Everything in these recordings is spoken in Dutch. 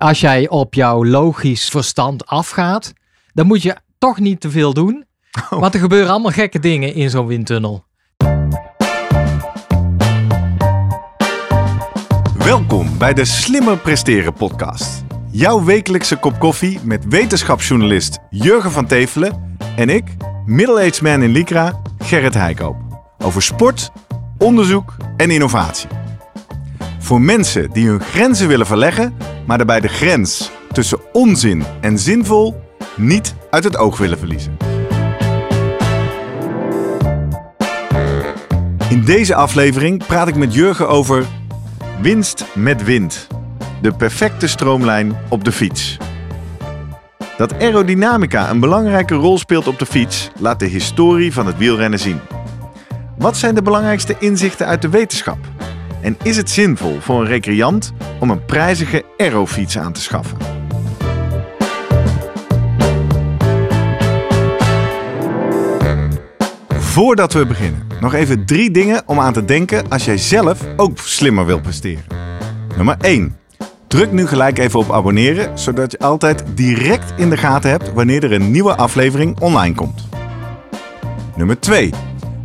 als jij op jouw logisch verstand afgaat, dan moet je toch niet te veel doen. Oh. Want er gebeuren allemaal gekke dingen in zo'n windtunnel. Welkom bij de Slimmer Presteren podcast. Jouw wekelijkse kop koffie met wetenschapsjournalist Jurgen van Tevelen en ik, middle-aged man in Lycra, Gerrit Heikoop. Over sport, onderzoek en innovatie. Voor mensen die hun grenzen willen verleggen, maar daarbij de grens tussen onzin en zinvol niet uit het oog willen verliezen. In deze aflevering praat ik met Jurgen over winst met wind. De perfecte stroomlijn op de fiets. Dat aerodynamica een belangrijke rol speelt op de fiets, laat de historie van het wielrennen zien. Wat zijn de belangrijkste inzichten uit de wetenschap? En is het zinvol voor een recreant om een prijzige aerofiets aan te schaffen? Voordat we beginnen, nog even drie dingen om aan te denken als jij zelf ook slimmer wilt presteren. Nummer 1. Druk nu gelijk even op abonneren, zodat je altijd direct in de gaten hebt wanneer er een nieuwe aflevering online komt. Nummer 2.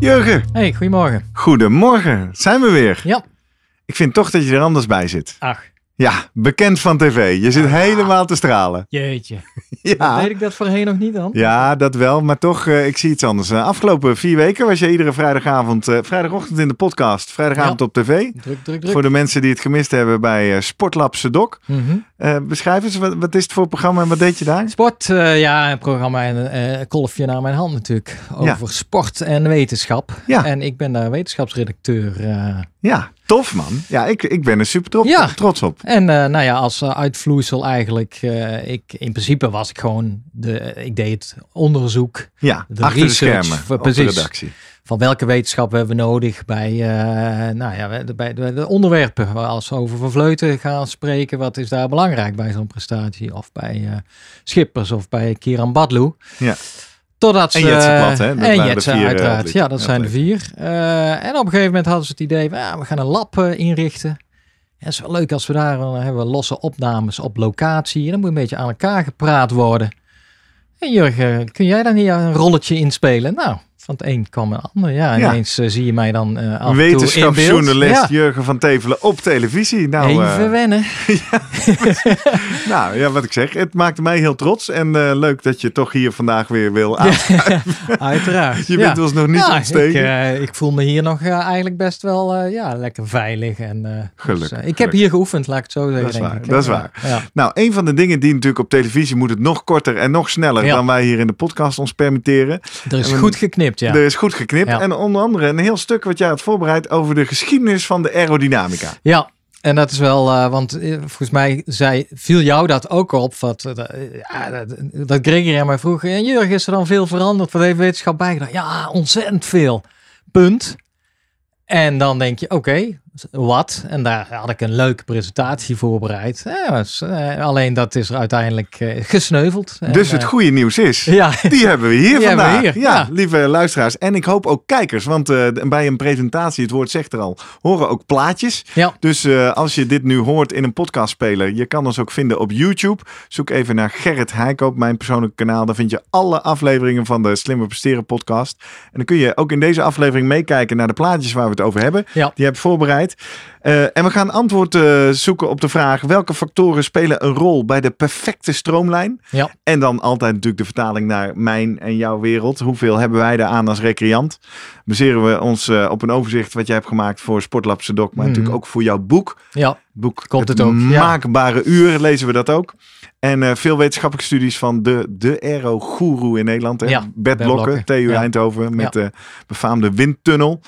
Jurgen, Hey, goedemorgen. goedemorgen. Zijn we weer? Ja. Ik vind toch dat je er anders bij zit. Ach, Ja, bekend van tv. Je zit helemaal te stralen. jeetje. Ja. Weet ik dat voorheen nog niet dan? Ja, dat wel. Maar toch, eh, ik zie iets anders. Eh, afgelopen vier weken was je iedere vrijdagavond, eh, vrijdagochtend in de podcast, vrijdagavond Ja. op tv. Druk, druk, druk. Voor de mensen die het gemist hebben bij Sportlab Sedok. Mhm. Eh beschrijf eens, wat, wat is het voor programma en wat deed je daar? Sport, eh, ja, een programma en een uh, kolfje naar mijn hand natuurlijk. Over sport en wetenschap. Ja. En ik ben daar wetenschapsredacteur. Ja, tof man. Ja, ik, ik ben er super trots, Ja. trots op. En nou ja, als uitvloeisel eigenlijk, ik, in principe was ik gewoon, de, ik deed onderzoek Ja, De achter de research, schermen de precies. redactie. Van welke wetenschap hebben we nodig bij, eh, nou ja, bij de, bij de, de onderwerpen. Als we over vervleuten gaan spreken, wat is daar belangrijk bij zo'n prestatie? Of bij eh, Schippers of bij Kieran Badlu. Ja. Totdat ze, En Jetse Plat, hè? Dat en waren de Jetse, vier, eh, uiteraard. Ja, dat zijn de vier. En op een gegeven moment hadden ze het idee van, ja, we gaan een lab inrichten. En het is wel leuk als we daar, dan hebben we losse opnames op locatie. En dan moet een beetje aan elkaar gepraat worden. En Jurgen, kun jij daar niet een rolletje inspelen? Nou, van het een kwam een ander. Ja, Ja. ineens eh, zie je mij dan eh af. Wetenschapsjournalist Ja. Jurgen van Tevelen op televisie. Nou, eh, Even wennen. nou, ja, wat ik zeg. Het maakte mij heel trots. En eh, leuk dat je toch hier vandaag weer wil aan. Uiteraard. Je ja. bent ons nog niet ja, ontsteken. Ik, eh, ik voel me hier nog eh, eigenlijk best wel eh, ja, lekker veilig. En, eh, Gelukkig, dus, eh, ik heb gelukkig. hier geoefend, laat ik het zo zeggen. Dat is waar, ik. dat is Ja, waar. Ja. Nou, een van de dingen die natuurlijk op televisie moet het nog korter en nog sneller Ja. dan wij hier in de podcast ons permitteren. Er is En goed geknipt, ja. Er is goed geknipt. Ja. En onder andere een heel stuk wat jij had voorbereid over de geschiedenis van de aerodynamica. Ja, en dat is wel, eh, want eh, volgens mij zei, viel jou dat ook op. Wat, eh, dat, dat Gregory aan mij vroeg. En Jurgen, is er dan veel veranderd? Wat heeft wetenschap bijgedragen? Ja, ontzettend veel. Punt. En dan denk je, oké, wat? En daar had ik een leuke presentatie voorbereid. Ja, was, eh, alleen dat is er uiteindelijk eh, gesneuveld. En, dus het eh, goede nieuws is, Ja, die hebben we hier Die hebben we vandaag. hier, ja, ja. lieve luisteraars. En ik hoop ook kijkers, want bij een presentatie, het woord zegt er al, horen ook plaatjes. ja. Dus als je dit nu hoort in een podcastspeler, je kan ons ook vinden op YouTube. Zoek even naar Gerrit Heikoop, mijn persoonlijke kanaal. Daar vind je alle afleveringen van de Slimmer Presteren podcast. En dan kun je ook in deze aflevering meekijken naar de plaatjes waar we het over hebben. Ja. Die heb ik voorbereid. Eh, en we gaan antwoord eh, zoeken op de vraag welke factoren spelen een rol bij de perfecte stroomlijn. Ja. En dan altijd natuurlijk de vertaling naar mijn en jouw wereld. Hoeveel hebben wij daar aan als recreant? Baseren we ons eh, op een overzicht wat jij hebt gemaakt voor Sportlab Sedok, maar Mhm. natuurlijk ook voor jouw boek. ja. boek Komt het ook, ja. Maakbare uur lezen we dat ook. En eh, veel wetenschappelijke studies van de, de aero-goeroe in Nederland. Hè? Ja, Bert Blokker. TU Ja. Eindhoven, met Ja. de befaamde windtunnel.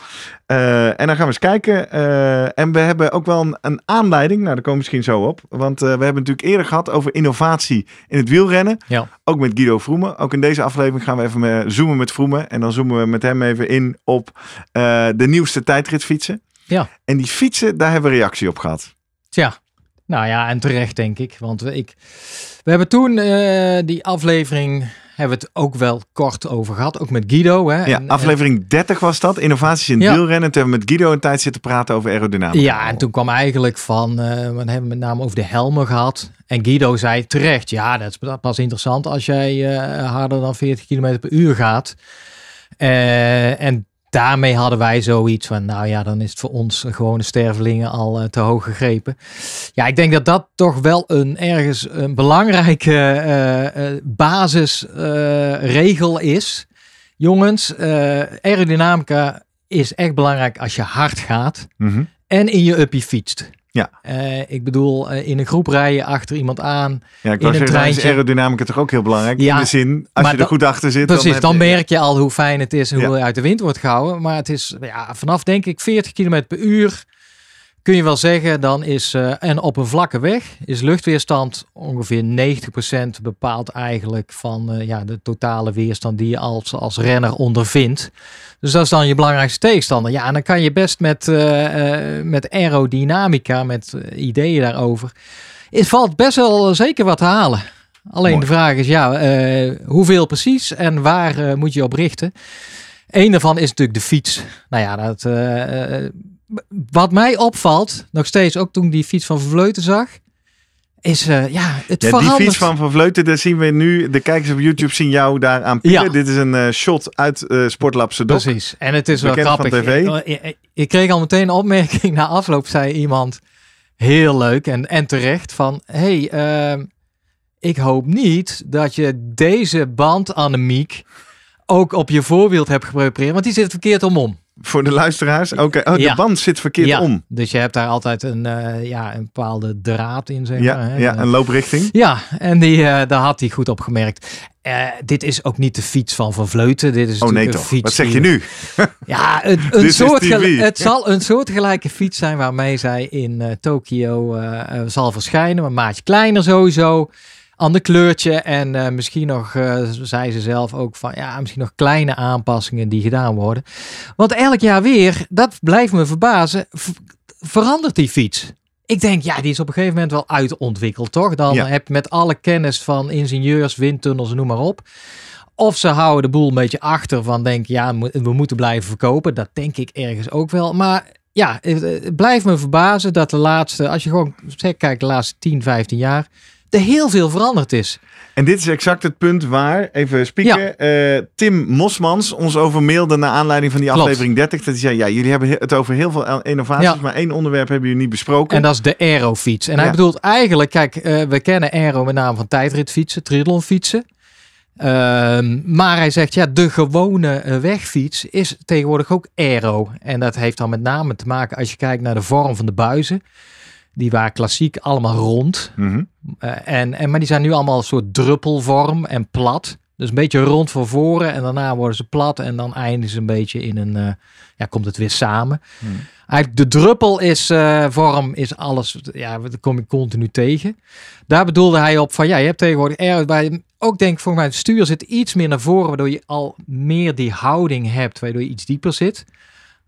Eh, en dan gaan we eens kijken. eh, en we hebben ook wel een, een aanleiding. Nou, daar komen we misschien zo op. Want we hebben natuurlijk eerder gehad over innovatie in het wielrennen. Ja. Ook met Guido Vroemen. Ook in deze aflevering gaan we even zoomen met Vroemen. En dan zoomen we met hem even in op de nieuwste tijdritfietsen. Ja. En die fietsen, daar hebben we reactie op gehad. Tja, nou ja, en terecht denk ik. Want we, ik, we hebben toen eh, die aflevering, hebben we het ook wel kort over gehad. Ook met Guido. Hè? Ja, En- aflevering 30 was dat. Innovaties in Ja. wielrennen. Toen hebben we met Guido een tijd zitten praten over aerodynamica. Ja, en toen kwam eigenlijk van, eh, we hebben met name over de helmen gehad. En Guido zei terecht, ja, dat is pas interessant als jij eh, harder dan 40 km per uur gaat. En daarmee hadden wij zoiets van, nou ja, dan is het voor ons gewone stervelingen al eh, te hoog gegrepen. Ja, ik denk dat dat toch wel een ergens een belangrijke eh, eh, basisregel is. Jongens, aerodynamica is echt belangrijk als je hard gaat Mhm. en in je uppie fietst. Ja. Eh, ik bedoel, eh, in een groep rijden achter iemand aan. ja ik in een dan is treintje. aerodynamica toch ook heel belangrijk. Ja, in de zin, als je er dan- goed achter zit. Precies, dan, je- merk je al hoe fijn het is en Ja. hoe je uit de wind wordt gehouden. Maar het is ja, vanaf denk ik 40 km per uur kun je wel zeggen, dan is, eh, en op een vlakke weg, is luchtweerstand ongeveer 90% bepaald eigenlijk van eh, ja, de totale weerstand die je als, als renner ondervindt. Dus dat is dan je belangrijkste tegenstander. Ja, en dan kan je best met, eh, met aerodynamica, met ideeën daarover. Het valt best wel zeker wat te halen. Alleen Mooi. de vraag is, ja, hoeveel precies en waar moet je op richten? Eén daarvan is natuurlijk de fiets. Nou ja, dat, eh, eh, wat mij opvalt, nog steeds, ook toen ik die fiets van Vleuten zag, is eh, ja, het Ja, die verandert. fiets van Van Vleuten, daar zien we nu. De kijkers op YouTube zien jou daar aan pielen. Ja. Dit is een shot uit eh Sportlab Sedok. Precies. En het is wel van grappig. tv. Ik, ik- ik kreeg al meteen een opmerking na afloop, zei iemand, heel leuk en, en terecht, van hey, ehm, ik hoop niet dat je deze bandanemiek ook op je voorbeeld hebt geprepareerd, want die zit verkeerd omom. Voor de luisteraars. Oké, oh, de Ja. band zit verkeerd ja, om. Dus je hebt daar altijd een, eh, ja, een bepaalde draad in, zeg Ja, maar. hè. ja, een looprichting. Ja, en die, eh, daar had hij goed op gemerkt. Eh, dit is ook niet de fiets van Van Vleuten. Dit is Oh nee toch. een fiets Wat zeg je nu? Ja, een, een soort het zal een soortgelijke fiets zijn waarmee zij in Tokio zal verschijnen. Een maatje kleiner sowieso. Ander kleurtje. En eh, misschien nog, eh, zei ze zelf ook van ja, misschien nog kleine aanpassingen die gedaan worden. Want elk jaar weer, dat blijft me verbazen, verandert die fiets. Ik denk, ja, die is op een gegeven moment wel uitontwikkeld, toch? Dan Ja. heb je met alle kennis van ingenieurs, windtunnels, noem maar op. Of ze houden de boel een beetje achter van denk ja, we moeten blijven verkopen. Dat denk ik ergens ook wel. Maar ja, het, het blijft me verbazen dat de laatste, als je gewoon zeg, kijkt de laatste 10, 15 jaar, er heel veel veranderd is. En dit is exact het punt waar, even spieken, eh, Tim Mosmans ons over mailde naar aanleiding van die Klopt. aflevering 30. Dat hij zei, ja, jullie hebben het over heel veel innovaties, Ja. maar één onderwerp hebben jullie niet besproken. En dat is de aerofiets. En hij bedoelt eigenlijk, kijk, eh, we kennen aero met name van tijdritfietsen, triathlonfietsen. Ehm, maar hij zegt, ja, de gewone eh, wegfiets is tegenwoordig ook aero. En dat heeft dan met name te maken als je kijkt naar de vorm van de buizen. Die waren klassiek allemaal rond. Mhm. Eh, en, en, maar die zijn nu allemaal een soort druppelvorm en plat. Dus een beetje rond van voren en daarna worden ze plat en dan eindigen ze een beetje in een, eh, ja, komt het weer samen. Eigenlijk de druppel is eh, vorm, is alles, ja, dat kom ik continu tegen. Daar bedoelde hij op van, ja, je hebt tegenwoordig aero bij, ook denk ik volgens mij het stuur zit iets meer naar voren, waardoor je al meer die houding hebt, waardoor je iets dieper zit.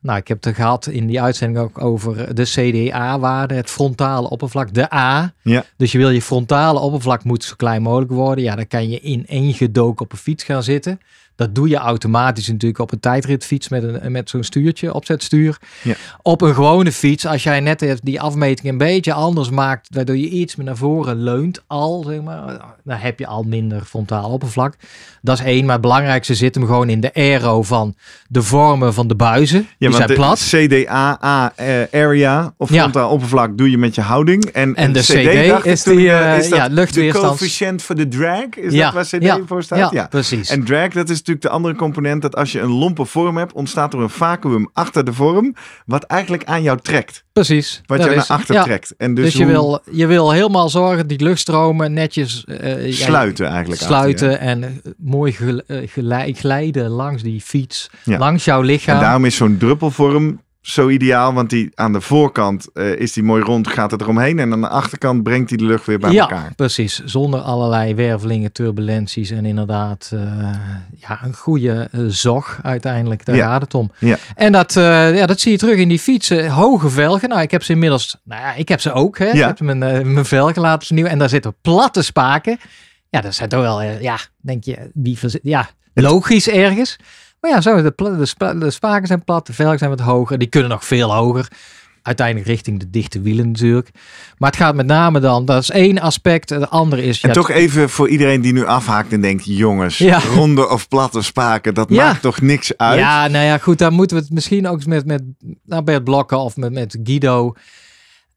Nou, ik heb het gehad in die uitzending ook over de CDA-waarde, het frontale oppervlak, de A. Ja. Dus je wil je frontale oppervlak moet zo klein mogelijk worden. Ja, dan kan je in één gedoken op een fiets gaan zitten. Dat doe je automatisch natuurlijk op een tijdritfiets met, een, met zo'n stuurtje, opzetstuur. Ja. Op een gewone fiets, als jij net die afmeting een beetje anders maakt, waardoor je iets meer naar voren leunt al, zeg maar, dan heb je al minder frontaal oppervlak. Dat is één, maar het belangrijkste zit hem gewoon in de aero van de vormen van de buizen. Ja, die zijn de plat. CDA eh, area of Ja. frontaal oppervlak doe je met je houding. En, En de CD, is die, eh, eh, is dat ja, de luchtweerstands- coëfficiënt voor de drag? Is Ja, dat waar CD ja, voor staat? Ja, precies. En drag, dat is natuurlijk de andere component dat als je een lompe vorm hebt, ontstaat er een vacuüm achter de vorm, wat eigenlijk aan jou trekt. Precies. Wat jou is- naar achter ja. trekt. En dus, Dus, je, wil, je wil helemaal zorgen die luchtstromen netjes ja, sluiten eigenlijk. achter sluiten en eh, mooi gel- eh, glijden langs die fiets, Ja. langs jouw lichaam. En daarom is zo'n druppelvorm zo ideaal, want die aan de voorkant eh, is die mooi rond, gaat het eromheen. En aan de achterkant brengt hij de lucht weer bij ja, elkaar. precies. Zonder allerlei wervelingen, turbulenties en inderdaad eh, ja, een goede eh, zog uiteindelijk. Daar Ja. gaat het om. Ja. En dat, ja, dat zie je terug in die fietsen. Hoge velgen. Nou, ik heb ze inmiddels, nou ja, ik heb ze ook. Hè. Ja. Ik heb mijn, mijn velgen laten vernieuwen en daar zitten platte spaken. Ja, dat zijn toch wel, ja, denk je, wie ja, logisch ergens. Maar ja, zo, de, de, spa- de spaken zijn plat, de velgen zijn wat hoger. Die kunnen nog veel hoger. Uiteindelijk richting de dichte wielen natuurlijk. Maar het gaat met name dan, dat is één aspect. De andere is... En ja, toch even voor iedereen die nu afhaakt en denkt, jongens, Ja. ronde of platte spaken, dat Ja. maakt toch niks uit? Ja, nou ja, goed, daar moeten we het misschien ook eens met, met nou, Bert Blokken of met, met Guido.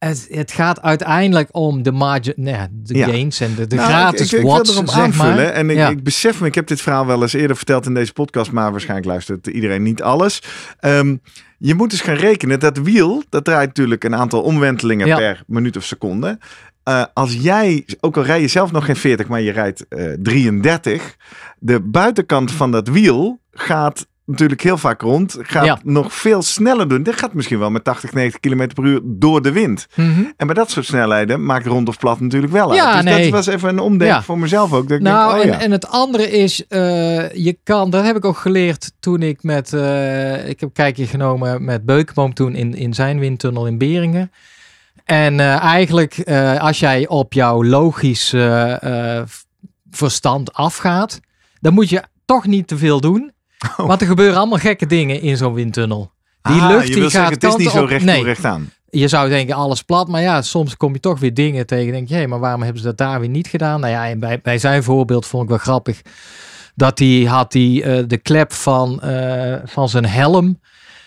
Het, het gaat uiteindelijk om de margin, de Ja. gains en de, de Nou, gratis ik, ik, ik watts, wil erop aanvullen. maar. En ik, Ja. ik besef me, ik heb dit verhaal wel eens eerder verteld in deze podcast, maar waarschijnlijk luistert iedereen niet alles. Ehm, je moet dus gaan rekenen, dat wiel, dat draait natuurlijk een aantal omwentelingen Ja. per minuut of seconde. Eh, als jij, ook al rij je zelf nog geen 40, maar je rijdt eh 33, de buitenkant van dat wiel gaat natuurlijk heel vaak rond, gaat Ja. nog veel sneller doen. Dit gaat misschien wel met 80, 90 km per uur door de wind. Mhm. En bij dat soort snelheden maakt rond of plat natuurlijk wel uit. Ja, dus nee. dat was even een omdenken Ja. voor mezelf ook. Dat ik Nou, denk, oh en, het andere is, eh, je kan, dat heb ik ook geleerd toen ik met, eh, ik heb een kijkje genomen met Beukenboom toen in, in zijn windtunnel in Beringen. En eh, eigenlijk, als jij op jouw logisch verstand afgaat, dan moet je toch niet te veel doen. Oh. Want er gebeuren allemaal gekke dingen in zo'n windtunnel. Die Ah, lucht die gaat zeggen, het is niet zo recht nee. recht aan. Je zou denken alles plat, maar ja, soms kom je toch weer dingen tegen. Denk je, hé, maar waarom hebben ze dat daar weer niet gedaan? Nou ja, en bij, bij zijn voorbeeld vond ik wel grappig dat hij had die, eh, de klep van, eh, van zijn helm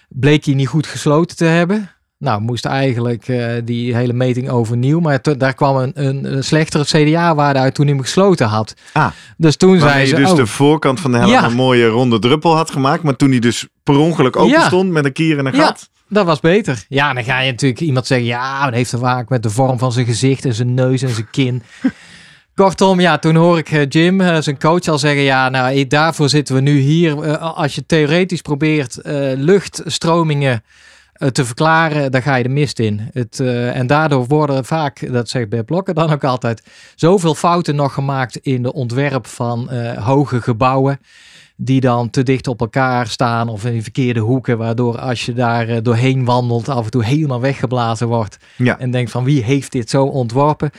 bleek hij niet goed gesloten te hebben. Nou, moest eigenlijk eh, die hele meting overnieuw. Maar daar kwam een, een, een slechtere CDA-waarde uit toen hij hem gesloten had. Ah, dus toen zei ze, je dus oh, de voorkant van de helm Ja. een mooie ronde druppel had gemaakt. Maar toen hij dus per ongeluk open Ja. stond met een kier en een Ja. gat. dat was beter. Ja, dan ga je natuurlijk iemand zeggen, ja, dat heeft te maken met de vorm van zijn gezicht en zijn neus en zijn kin. Kortom, ja, toen hoor ik eh, Jim, eh, zijn coach, al zeggen: Ja, nou, daarvoor zitten we nu hier. Als je theoretisch probeert eh, luchtstromingen te verklaren, dan ga je de mist in. Het, eh, en daardoor worden vaak, dat zegt Bert Blokker dan ook altijd, zoveel fouten nog gemaakt in de ontwerp van eh, hoge gebouwen. Die dan te dicht op elkaar staan of in verkeerde hoeken, waardoor als je daar eh, doorheen wandelt, af en toe helemaal weggeblazen wordt. Ja. En denkt van wie heeft dit zo ontworpen?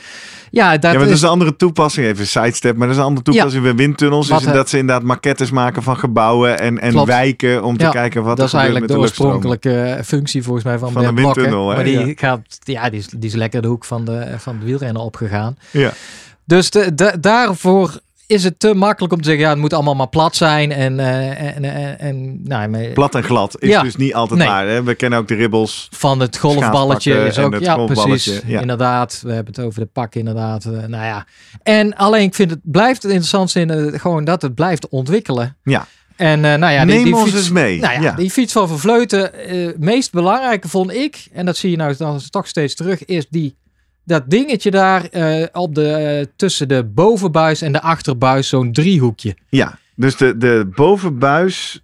Ja, dat ja, maar dat is is een andere toepassing. Even sidestep, maar dat is een andere toepassing bij windtunnels. Wat, is hè? dat ze inderdaad maquettes maken van gebouwen en, en Klopt. wijken om te Ja, kijken wat dat er is gebeurt eigenlijk met de de luchtstroom. oorspronkelijke functie volgens mij van, Van de windtunnel, hè? Maar die, Ja. gaat, ja, die, is, die is lekker de hoek van de, van de wielrennen opgegaan. Ja. Dus de, de- daarvoor is het te makkelijk om te zeggen, ja, het moet allemaal maar plat zijn. En, eh, en, en, en nou, maar Plat en glad is Ja. dus niet altijd Nee. waar. Hè? We kennen ook de ribbels. van het golfballetje is ook, ja, precies. ja. Inderdaad, we hebben het over de pak inderdaad. eh, nou ja. En alleen, ik vind het blijft het interessant in eh, gewoon dat het blijft ontwikkelen. Ja. En eh, nou ja, die, Neem die ons fiets- eens mee. Nou ja, Ja. die fiets van Vervleuten, eh meest belangrijke vond ik, en dat zie je nou dan toch steeds terug, is die, dat dingetje daar eh, op de, eh, tussen de bovenbuis en de achterbuis, zo'n driehoekje. Ja, dus de, de bovenbuis.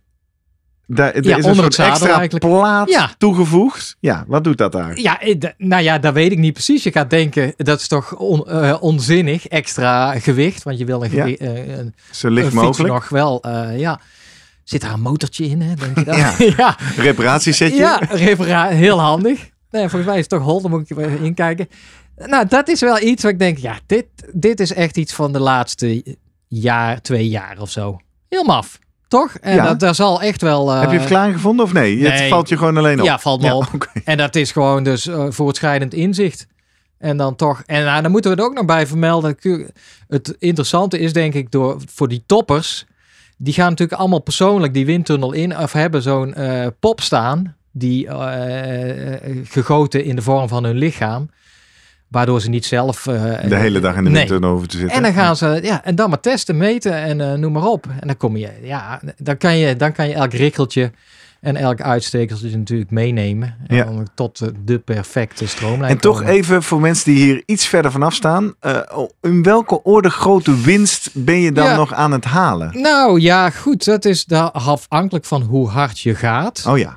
Daar, er Ja, is een soort extra eigenlijk. plaat Ja. toegevoegd. Ja, wat doet dat daar? Ja, eh, nou ja, dat weet ik niet precies. Je gaat denken, dat is toch on- onzinnig, extra gewicht, want je wil een, Ja. gewi- een, Zo licht mogelijk. nog wel, ja. Zit daar een motortje in, hè? Denk je dat? Ja. ja. Reparatiesetje. Ja, repara- heel handig. Nee, volgens mij is het toch hol, dan moet ik even inkijken. Nou, dat is wel iets waar ik denk, ja, dit, dit is echt iets van de laatste jaar, twee jaar of zo. Heel maf, toch? En Ja. dat, daar zal echt wel... eh, Heb je verklaring gevonden of nee? Het nee. valt je gewoon alleen op. Ja, valt me op. En dat is gewoon dus eh, voortschrijdend inzicht. En dan toch, en nou, dan moeten we er ook nog bij vermelden. Het interessante is denk ik door, voor die toppers. Die gaan natuurlijk allemaal persoonlijk die windtunnel in. Of hebben zo'n eh, pop staan. Die eh, eh, gegoten in de vorm van hun lichaam. Waardoor ze niet zelf... eh, De hele dag in de nee. winter over te zitten. En dan gaan ze, ja, en dan maar testen, meten en eh, noem maar op. En dan kom je, ja, dan kan je, dan kan je elk rikkeltje en elk uitstekeltje natuurlijk meenemen. En Ja. dan tot eh, de perfecte stroomlijn En toch komen. even voor mensen die hier iets verder vanaf staan. eh, in welke orde grote winst ben je dan Ja. nog aan het halen? Nou ja, goed, dat is daar afhankelijk van hoe hard je gaat. Oh ja.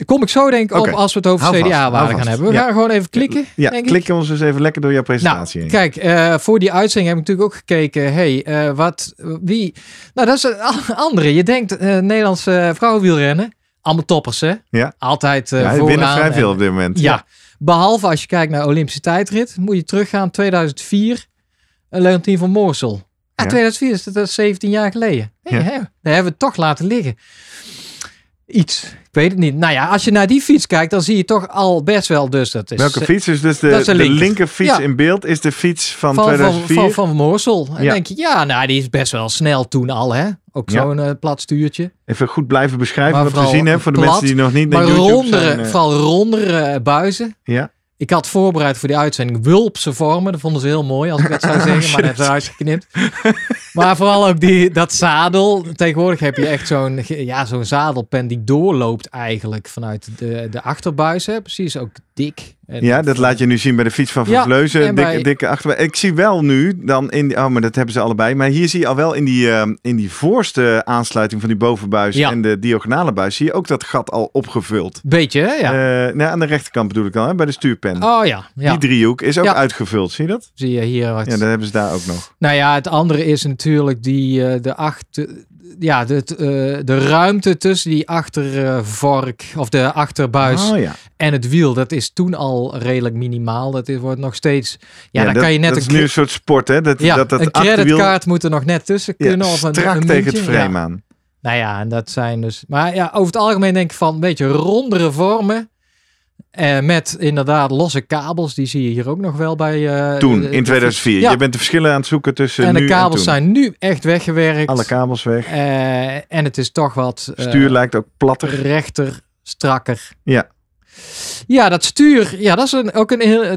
Daar kom ik zo denk ik op als we het over Hou CDA-waarde vast. gaan hebben. We Ja. gaan gewoon even klikken, Ja, denk ik. klikken ons dus even lekker door jouw Nou, presentatie heen. kijk, eh, voor die uitzending heb ik natuurlijk ook gekeken. hey, eh, wat, wie? Nou, dat is een andere. Je denkt, eh Nederlandse vrouwenwielrennen, allemaal toppers, hè? Ja. Altijd eh ja, vooraan. winnen vrij veel op dit moment. Ja. behalve als je kijkt naar Olympische tijdrit, moet je teruggaan 2004, uh, Leontien van Moorsel. Ja. 2004 is dat, dat is 17 jaar geleden. Nee, Ja. hè, daar hebben we het toch laten liggen. Iets, ik weet het niet. Nou ja, als je naar die fiets kijkt, dan zie je toch al best wel dus dat is Welke fiets is dus de, is de linker. fiets Ja. in beeld? Is de fiets van, van, van, 2004? van, van Moorsel. En Ja. denk je, ja, nou, die is best wel snel toen al, hè? Ook Ja. zo'n eh, plat stuurtje. Even goed blijven beschrijven Maar wat we zien hè, voor de plat, mensen die nog niet naar YouTube rondere, zijn. eh, vooral rondere eh, buizen. ja. Ik had voorbereid voor die uitzending wulpse vormen. Dat vonden ze heel mooi als ik dat zou zeggen, maar dat hebben ze uitgeknipt. maar vooral ook die, dat zadel. Tegenwoordig heb je echt zo'n ja, zo'n zadelpen die doorloopt eigenlijk vanuit de, de achterbuis. Precies, ook dik. En- ja, dat laat je nu zien bij de fiets van Van Ja, Vleuzen. en Dikke, achterbij. Ik zie wel nu dan in die, oh, maar dat hebben ze allebei. Maar hier zie je al wel in die, eh, in die voorste aansluiting van die bovenbuis Ja. en de diagonale buis, zie je ook dat gat al opgevuld. Beetje, hè? Ja. Eh, nou, aan de rechterkant bedoel ik dan, hè, bij de stuurpen. oh ja, ja. Die driehoek is ook uitgevuld, zie je dat? Zie je hier wat. Ja, dat hebben ze daar ook nog. Nou ja, het andere is natuurlijk die, eh, de, achter, ja, de, eh, de ruimte tussen die achtervork of de achterbuis Oh ja. en het wiel. Dat is toen al redelijk minimaal. Dat is, wordt nog steeds. Ja, dan dat, kan je net dat een, is nu een soort sport, hè? Dat, ja, dat, dat een creditcard moet er nog net tussen kunnen. of een, strak een tegen het frame aan. Nou ja, en dat zijn dus. Maar ja, over het algemeen denk ik van een beetje rondere vormen. Eh, met inderdaad losse kabels. Die zie je hier ook nog wel bij. eh, Toen, in de- 2004. Ja. Je bent de verschillen aan het zoeken tussen en nu de kabels en zijn nu echt weggewerkt. Alle kabels weg. Eh, en het is toch wat Stuur lijkt ook platter. rechter, strakker. Ja. Ja, dat stuur, ja, dat is een, ook een heel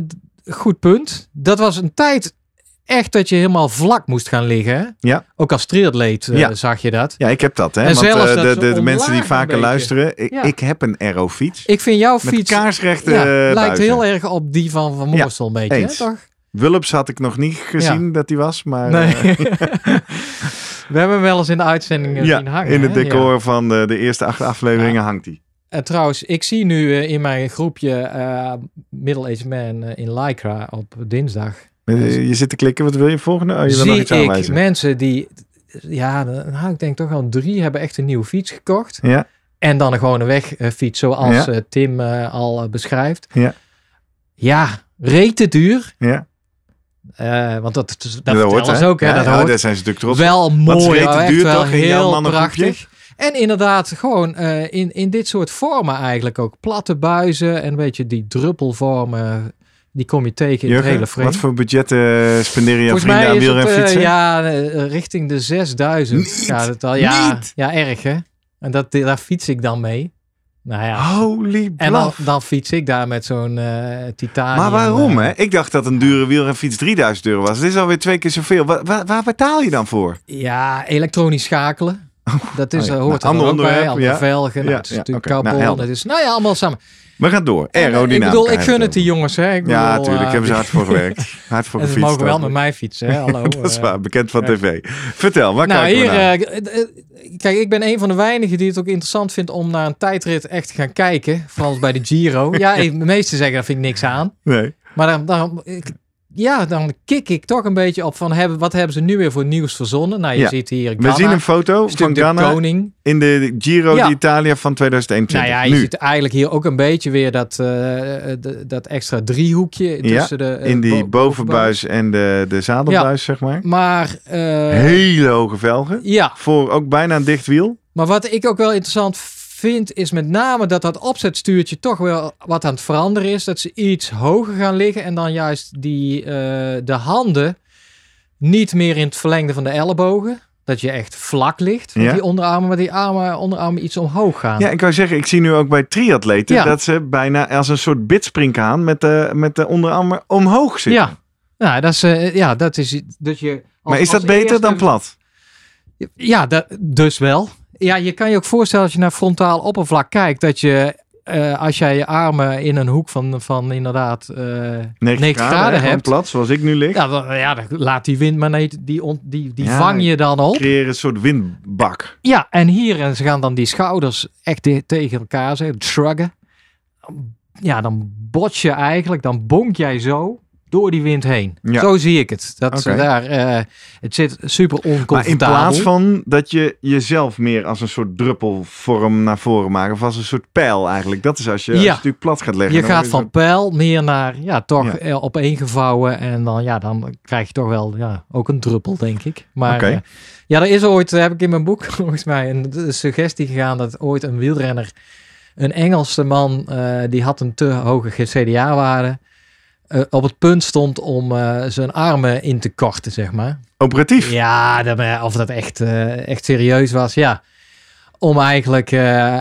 goed punt. Dat was een tijd echt dat je helemaal vlak moest gaan liggen. Ja. Ook als triatleet eh, Ja. zag je dat. Ja, ik heb dat. Hè? En Want zelfs eh, dat de, de, de mensen die vaker luisteren. Ik, Ja. ik heb een aero-fiets. Ik vind jouw Met fiets kaarsrechte ja, eh, lijkt heel erg op die van Van Ja, Moorsel een beetje, hè, toch? Wulps had ik nog niet gezien dat die was. Maar Nee. We hebben hem wel eens in de uitzending eh, zien hangen. in het hè? Decor van de, de eerste acht afleveringen hangt. En trouwens, ik zie nu in mijn groepje eh Middle-aged Man in Lycra op dinsdag. Eh, Je zit te klikken. Wat wil je volgende? Oh, je wil nog iets ik mensen die, ja, nou, ik denk toch wel drie hebben echt een nieuwe fiets gekocht. Ja, En dan een gewone wegfiets, zoals Ja. eh, Tim eh, al eh, beschrijft. Ja. Ja, rete duur. ja. Eh, want dat, dat, dat hoort ze ook, hè? Ja, dat ja, hoort. daar zijn ze natuurlijk trots wel mooi, echt duur wel toch heel prachtig. En inderdaad, gewoon eh, in, in dit soort vormen eigenlijk ook. Platte buizen en een beetje die druppelvormen. Die kom je tegen in het hele frame. wat voor budgetten uh, spenderen jouw Volgens vrienden aan het eh, wielrenfietsen? ja, eh, richting de 6000 Niet, gaat het al. Ja, niet. ja erg hè. En dat, daar fiets ik dan mee. Nou ja. Holy en dan, dan fiets ik daar met zo'n eh titanium. Maar waarom eh, hè? Ik dacht dat een dure wielrenfiets 3000 euro was. Dit is alweer twee keer zoveel. Waar, waar, waar betaal je dan voor? Ja, elektronisch schakelen. Dat is, Oh ja. eh, hoort Nou, er ook bij. Andere ja. velgen. Nou, Ja, het is natuurlijk oké. Nou, het is, nou ja, allemaal samen. We gaan door. Aerodynamica. Ik bedoel, ik gun het die jongens. Hè. Ik Ja, bedoel, natuurlijk. eh, hebben ze hard voor gewerkt. Hard voor En ze gefietst. mogen wel met mij fietsen. Hè? Hallo. Dat is eh. waar. Bekend van ja. tv. Vertel, waar Nou, kijken hier, we naar? eh, kijk, ik ben een van de weinigen die het ook interessant vindt om naar een tijdrit echt te gaan kijken. Vooral bij de Giro. Ja, de meesten zeggen, daar vind ik niks aan. nee. Maar dan, dan, ik- ja, dan kik ik toch een beetje op van, hebben, wat hebben ze nu weer voor nieuws verzonnen? Nou, je Ja. ziet hier We Ganna, zien een foto van de Ganna koning. in de Giro Ja. d'Italia van 2021. Nou ja, je nu. ziet eigenlijk hier ook een beetje weer dat, eh, de- dat extra driehoekje tussen de... eh, in die bo- bovenbuis en de, de zadelbuis, zeg maar. Maar, eh, Hele hoge velgen. ja, Voor ook bijna een dicht wiel. Maar wat ik ook wel interessant vind, is met name dat dat opzetstuurtje toch wel wat aan het veranderen is. Dat ze iets hoger gaan liggen en dan juist die, eh, de handen niet meer in het verlengde van de ellebogen. Dat je echt vlak ligt met Ja. die onderarmen, maar die armen, onderarmen iets omhoog gaan. Ja, ik wou zeggen, ik zie nu ook bij triatleten Ja. dat ze bijna als een soort bidspringhaan met de, met de onderarmen omhoog zitten. ja. Nou, dat is, eh, ja, dat is dat je. als- maar is dat beter dan plat? Ja, dat, dus wel. Ja, je kan je ook voorstellen als je naar frontaal oppervlak kijkt, dat je eh, als jij je armen in een hoek van, van inderdaad eh 90, 90 graden, hè, gewoon hebt, plat, zoals ik nu lig. ja, dan, ja, dan laat die wind maar niet, die, die, die Ja, vang je dan op. Creëer een soort windbak. Ja, en hier en ze gaan dan die schouders echt te- tegen elkaar zeggen, shruggen. Ja, dan bots je eigenlijk, dan bonk jij zo door die wind heen. Ja. Zo zie ik het. Dat Oké. daar, eh, het zit super oncomfortabel. Maar in plaats van dat je jezelf meer als een soort druppelvorm naar voren maakt. Of als een soort pijl eigenlijk. Dat is als je, als je Ja. natuurlijk plat gaat leggen. Je gaat van pijl meer naar, ja, toch Ja. eh, opeengevouwen. En dan, ja, dan krijg je toch wel, ja, ook een druppel, denk ik. Maar eh, ja, er is ooit, heb ik in mijn boek volgens mij, een suggestie gegaan dat ooit een wielrenner, een Engelse man, die had een te hoge GCDA-waarde, eh, op het punt stond om eh, zijn armen in te korten, zeg maar. Operatief. Ja, dat, of dat echt, eh, echt serieus was, ja. Om eigenlijk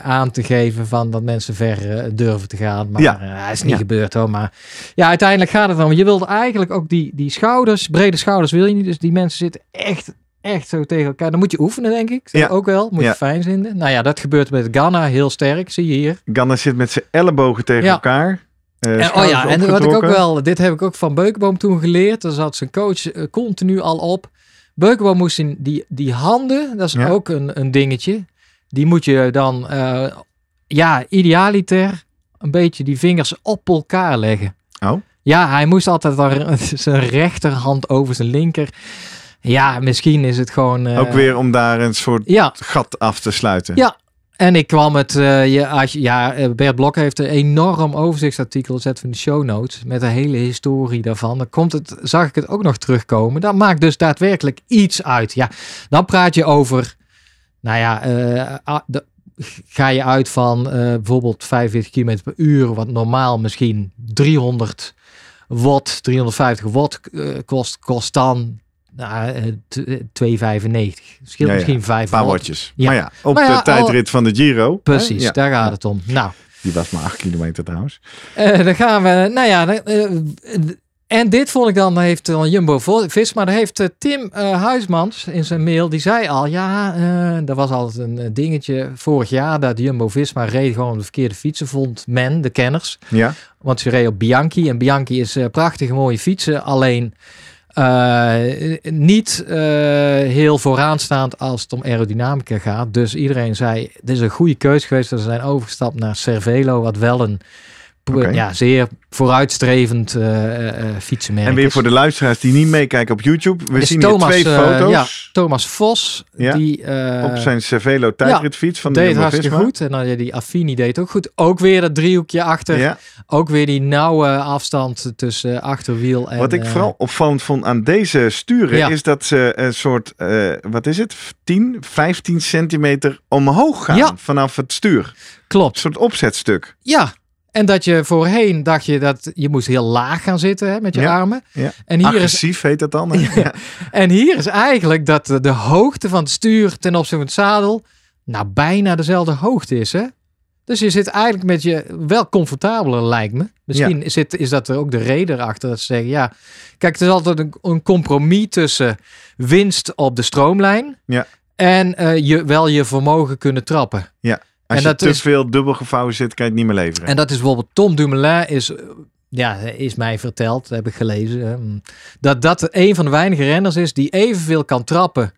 aan te geven van dat mensen ver durven te gaan. Maar Ja. het is niet Ja. gebeurd hoor. Maar ja, uiteindelijk gaat het dan. Je wilt eigenlijk ook die, die schouders, brede schouders wil je niet. Dus die mensen zitten echt, echt zo tegen elkaar. Dan moet je oefenen, denk ik. Ja. Ook wel. Moet Ja. je fijn vinden. Nou ja, dat gebeurt met Ghana heel sterk. Zie je hier. Ganna zit met zijn ellebogen tegen Ja. elkaar. Eh, En, oh ja, en wat ik ook wel, dit heb ik ook van Beukenboom toen geleerd. Daar zat zijn coach eh, continu al op. Beukenboom moest in die, die handen, dat is Ja. ook een, een dingetje. Die moet je dan, eh, ja, idealiter een beetje die vingers op elkaar leggen. Oh. Ja, hij moest altijd dan zijn rechterhand over zijn linker. Ja, misschien is het gewoon... Ook weer om daar een soort Ja, gat af te sluiten. Ja. En ik kwam het, als je, ja, eh, Bert Blok heeft een enorm overzichtsartikel gezet van de show notes met de hele historie daarvan. Dan komt het, zag ik het ook nog terugkomen. Dat maakt dus daadwerkelijk iets uit. Ja, dan praat je over, nou ja, eh, ah, de- ga je uit van bijvoorbeeld 45 km per uur, wat normaal misschien 300 watt, 350 watt kost, kost dan nou, eh, t- eh, 2,95. Scheelt Ja, misschien 5 Een paar watjes. Maar ja, op Maar de tijdrit van de Giro. Precies, daar gaat het om. Nou, Die was maar 8 kilometer trouwens. eh, dan gaan we, nou ja, eh, en dit vond ik dan, heeft dan Jumbo Visma, daar heeft eh, Tim eh, Huismans in zijn mail, die zei al, ja, eh er was altijd een eh, dingetje vorig jaar dat Jumbo Visma reed gewoon op de verkeerde fietsen, vond men, de kenners. Ja. Want ze reed op Bianchi en Bianchi is eh, prachtige mooie fietsen, alleen eh, niet eh, heel vooraanstaand als het om aerodynamica gaat. Dus iedereen zei, dit is een goede keuze geweest. dat Ze zijn overgestapt naar Cervelo, wat wel een Oké. ja, zeer vooruitstrevend eh, eh, eh, fietsenmerk En weer is. voor de luisteraars die niet meekijken op YouTube. We Is zien Thomas, hier twee foto's ja, Thomas Vos, Ja, die op zijn Cervelo tijdritfiets van de deed hartstikke goed. En dan ja, die Affini deed ook goed. Ook weer dat driehoekje achter. Ja. Ook weer die nauwe afstand tussen achterwiel en... Wat ik vooral opvallend vond aan deze sturen Ja. is dat ze een soort, eh, wat is het, 10, 15 centimeter omhoog gaan Ja. vanaf het stuur. Een Klopt. soort opzetstuk. Ja. En dat je voorheen dacht je dat je moest heel laag gaan zitten hè, met je Ja, armen. ja. En, hier is, Agressief heet dat dan. Ja. en hier is eigenlijk dat de, de hoogte van het stuur ten opzichte van het zadel nou bijna dezelfde hoogte is. Hè? Dus je zit eigenlijk met je wel comfortabeler lijkt me. Misschien zit, is dat er ook de reden erachter dat ze zeggen ja. Kijk, het is altijd een, een compromis tussen winst op de stroomlijn. Ja. En eh, je, wel je vermogen kunnen trappen. Als En je dat te is- veel dubbel gevouwen zit, kan je het niet meer leveren. En dat is bijvoorbeeld Tom Dumoulin is, ja, is mij verteld, heb ik gelezen, mm, dat dat een van de weinige renners is die evenveel kan trappen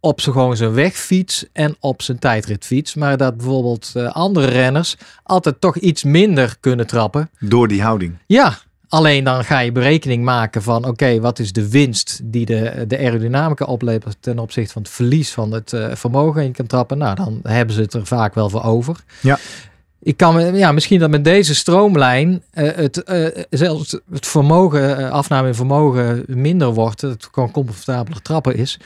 op zijn gewoon zijn wegfiets en op zijn tijdritfiets. Maar dat bijvoorbeeld eh, andere renners altijd toch iets minder kunnen trappen. Door die houding. Ja, alleen dan ga je berekening maken van oké, wat is de winst die de, de aerodynamica oplevert ten opzichte van het verlies van het eh, vermogen en je kan trappen. Nou, dan hebben ze het er vaak wel voor over. Ja. Ik kan ja, misschien dat met deze stroomlijn eh, het, eh, zelfs het vermogen, afname in vermogen minder wordt. Dat het gewoon comfortabeler trappen is.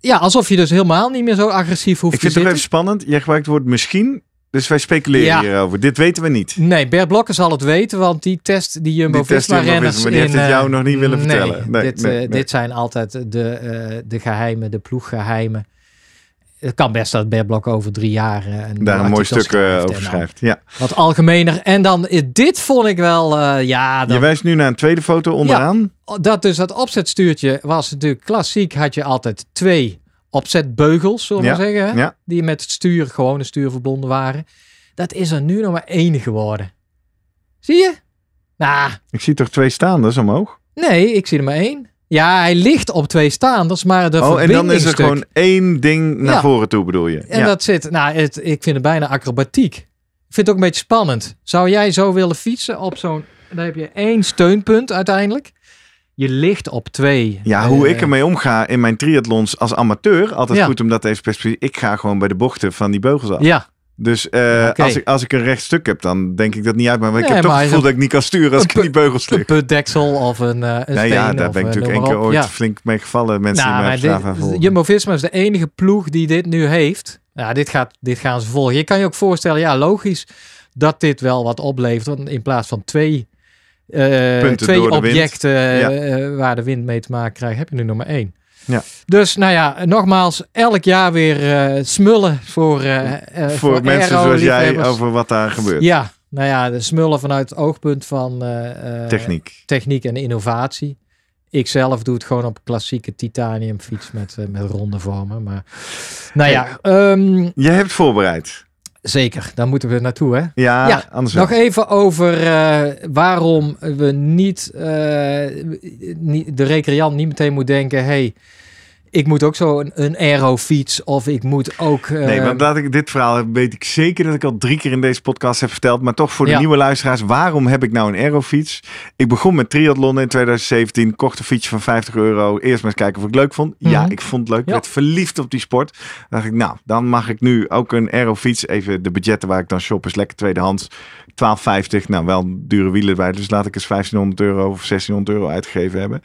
Ja, alsof je dus helemaal niet meer zo agressief hoeft Ik te vind het even spannend. Jij gebruikt het woord misschien. Dus wij speculeren Ja. hierover. Dit weten we niet. Nee, Bert Blokker zal het weten, want die test die Jumbo Die test Visma renners Jumbo-Visma, die heeft het in, jou eh, nog niet willen nee, vertellen. Nee, dit, nee, eh, dit zijn altijd de, eh, de geheimen, de ploeggeheimen. Het kan best dat Bert Blokker over drie jaar een Daar een mooi stuk schrijft over schrijft. Ja. Wat algemener. En dan, dit vond ik wel, ja, Je wijst nu naar een tweede foto onderaan. dat dus dat opzetstuurtje was natuurlijk klassiek. Had je altijd twee opzetbeugels, zullen we Ja, maar zeggen. hè? ja. Die met het stuur, gewone stuur verbonden waren. Dat is er nu nog maar één geworden. Zie je? Nou, Ik zie toch twee staanders omhoog? nee, ik zie er maar één. Ja, hij ligt op twee staanders, maar de Oh, en dan is er gewoon één ding naar Ja. voren toe, bedoel je? En dat zit, nou, het, ik vind het bijna acrobatiek. Ik vind het ook een beetje spannend. Zou jij zo willen fietsen op zo'n, dan heb je één steunpunt uiteindelijk. Je ligt op twee. Ja, hoe eh, ik ermee omga in mijn triathlons als amateur, altijd Ja. goed om dat even perspectief. Ik ga gewoon bij de bochten van die beugels af. Ja, Dus eh, als, ik, als ik een recht stuk heb, dan denk ik dat niet uit. Maar ik Nee, heb toch het gevoel dat ik niet kan sturen als een ik in die beugels een lig. putdeksel of een, eh een ja, daar ben ik natuurlijk één keer ooit Ja. flink mee gevallen. Mensen Nou, die mij volgen. Jumbo-Visma is de enige ploeg die dit nu heeft. Ja, dit, gaat, dit gaan ze volgen. Je kan je ook voorstellen, ja, logisch dat dit wel wat oplevert. Want in plaats van twee, eh, twee objecten Ja. eh, waar de wind mee te maken krijgt, heb je nu nog maar één. Ja. Dus nou ja, nogmaals, elk jaar weer eh, smullen voor, eh, eh, voor mensen zoals jij over wat daar gebeurt. Ja, nou ja, de smullen vanuit het oogpunt van eh, eh, Techniek. techniek en innovatie. Ik zelf doe het gewoon op klassieke titanium fiets met, eh, met ronde vormen. Maar nou ja, ehm, Je hebt voorbereid. Zeker. Daar moeten we naartoe, hè? Ja, Ja, anders wel. Nog even over eh, waarom we niet, eh, niet de recreant niet meteen moet denken, hey, ik moet ook zo een, een aerofiets of ik moet ook. Nee, want laat ik dit verhaal weet ik zeker dat ik al drie keer in deze podcast heb verteld. Maar toch voor de Ja. nieuwe luisteraars, waarom heb ik nou een aerofiets? Ik begon met triathlon in 2017, kocht een fietsje van 50 euro. Eerst maar eens kijken of ik het leuk vond. Ja, Mhm. ik vond het leuk. Ik Ja. werd verliefd op die sport. Dan dacht ik, nou, dan mag ik nu ook een aerofiets. Even de budgetten waar ik dan shop is lekker tweedehands. 12,50. Nou, wel dure wielen erbij. Dus laat ik eens 1500 euro of 1600 euro uitgegeven hebben.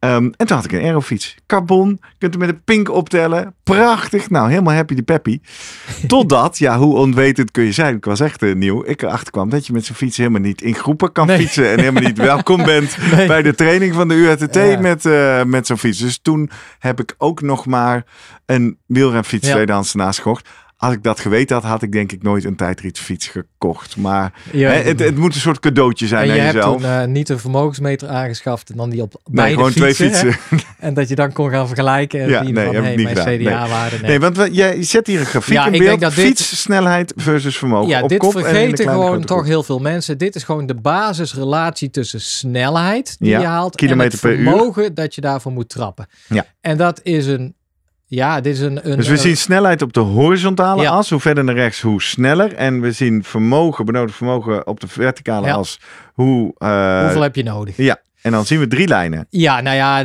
Ehm, en toen had ik een aerofiets. Carbon, kunt er met een pink optellen. Prachtig. Nou, helemaal happy de peppy. Totdat, ja, hoe onwetend kun je zijn? Ik was echt eh, nieuw. Ik erachter kwam dat je met zo'n fiets helemaal niet in groepen kan Nee. fietsen. En helemaal niet welkom bent Nee. bij de training van de UATT Ja. met, eh, met zo'n fiets. Dus toen heb ik ook nog maar een wielrenfiets Ja. tweedehands ernaast gekocht. Als ik dat geweten had, had ik denk ik nooit een tijdritfiets gekocht. Maar hè, het, het moet een soort cadeautje zijn en je hebt jezelf. eh, niet een vermogensmeter aangeschaft en dan die op nee, beide gewoon twee fietsen, hè? fietsen. En dat je dan kon gaan vergelijken en Ja, nee, van, heb ik hey, niet mijn. CDA-waarde. Nee. Nee, want we, jij zet hier een grafiek Ja, in ik beeld. denk dat Fietssnelheid versus vermogen. Ja, op dit kop vergeten gewoon toch heel veel mensen. Dit is gewoon de basisrelatie tussen snelheid die Ja, je haalt kilometer en per het uur. vermogen dat je daarvoor moet trappen. Ja. En dat is een, ja, dit is een. een Dus we een- zien snelheid op de horizontale Ja. as. Hoe verder naar rechts, hoe sneller. En we zien vermogen, benodigd vermogen op de verticale Ja. as. Hoe, eh, hoeveel heb je nodig? Ja, en dan zien we drie lijnen. Ja, nou ja,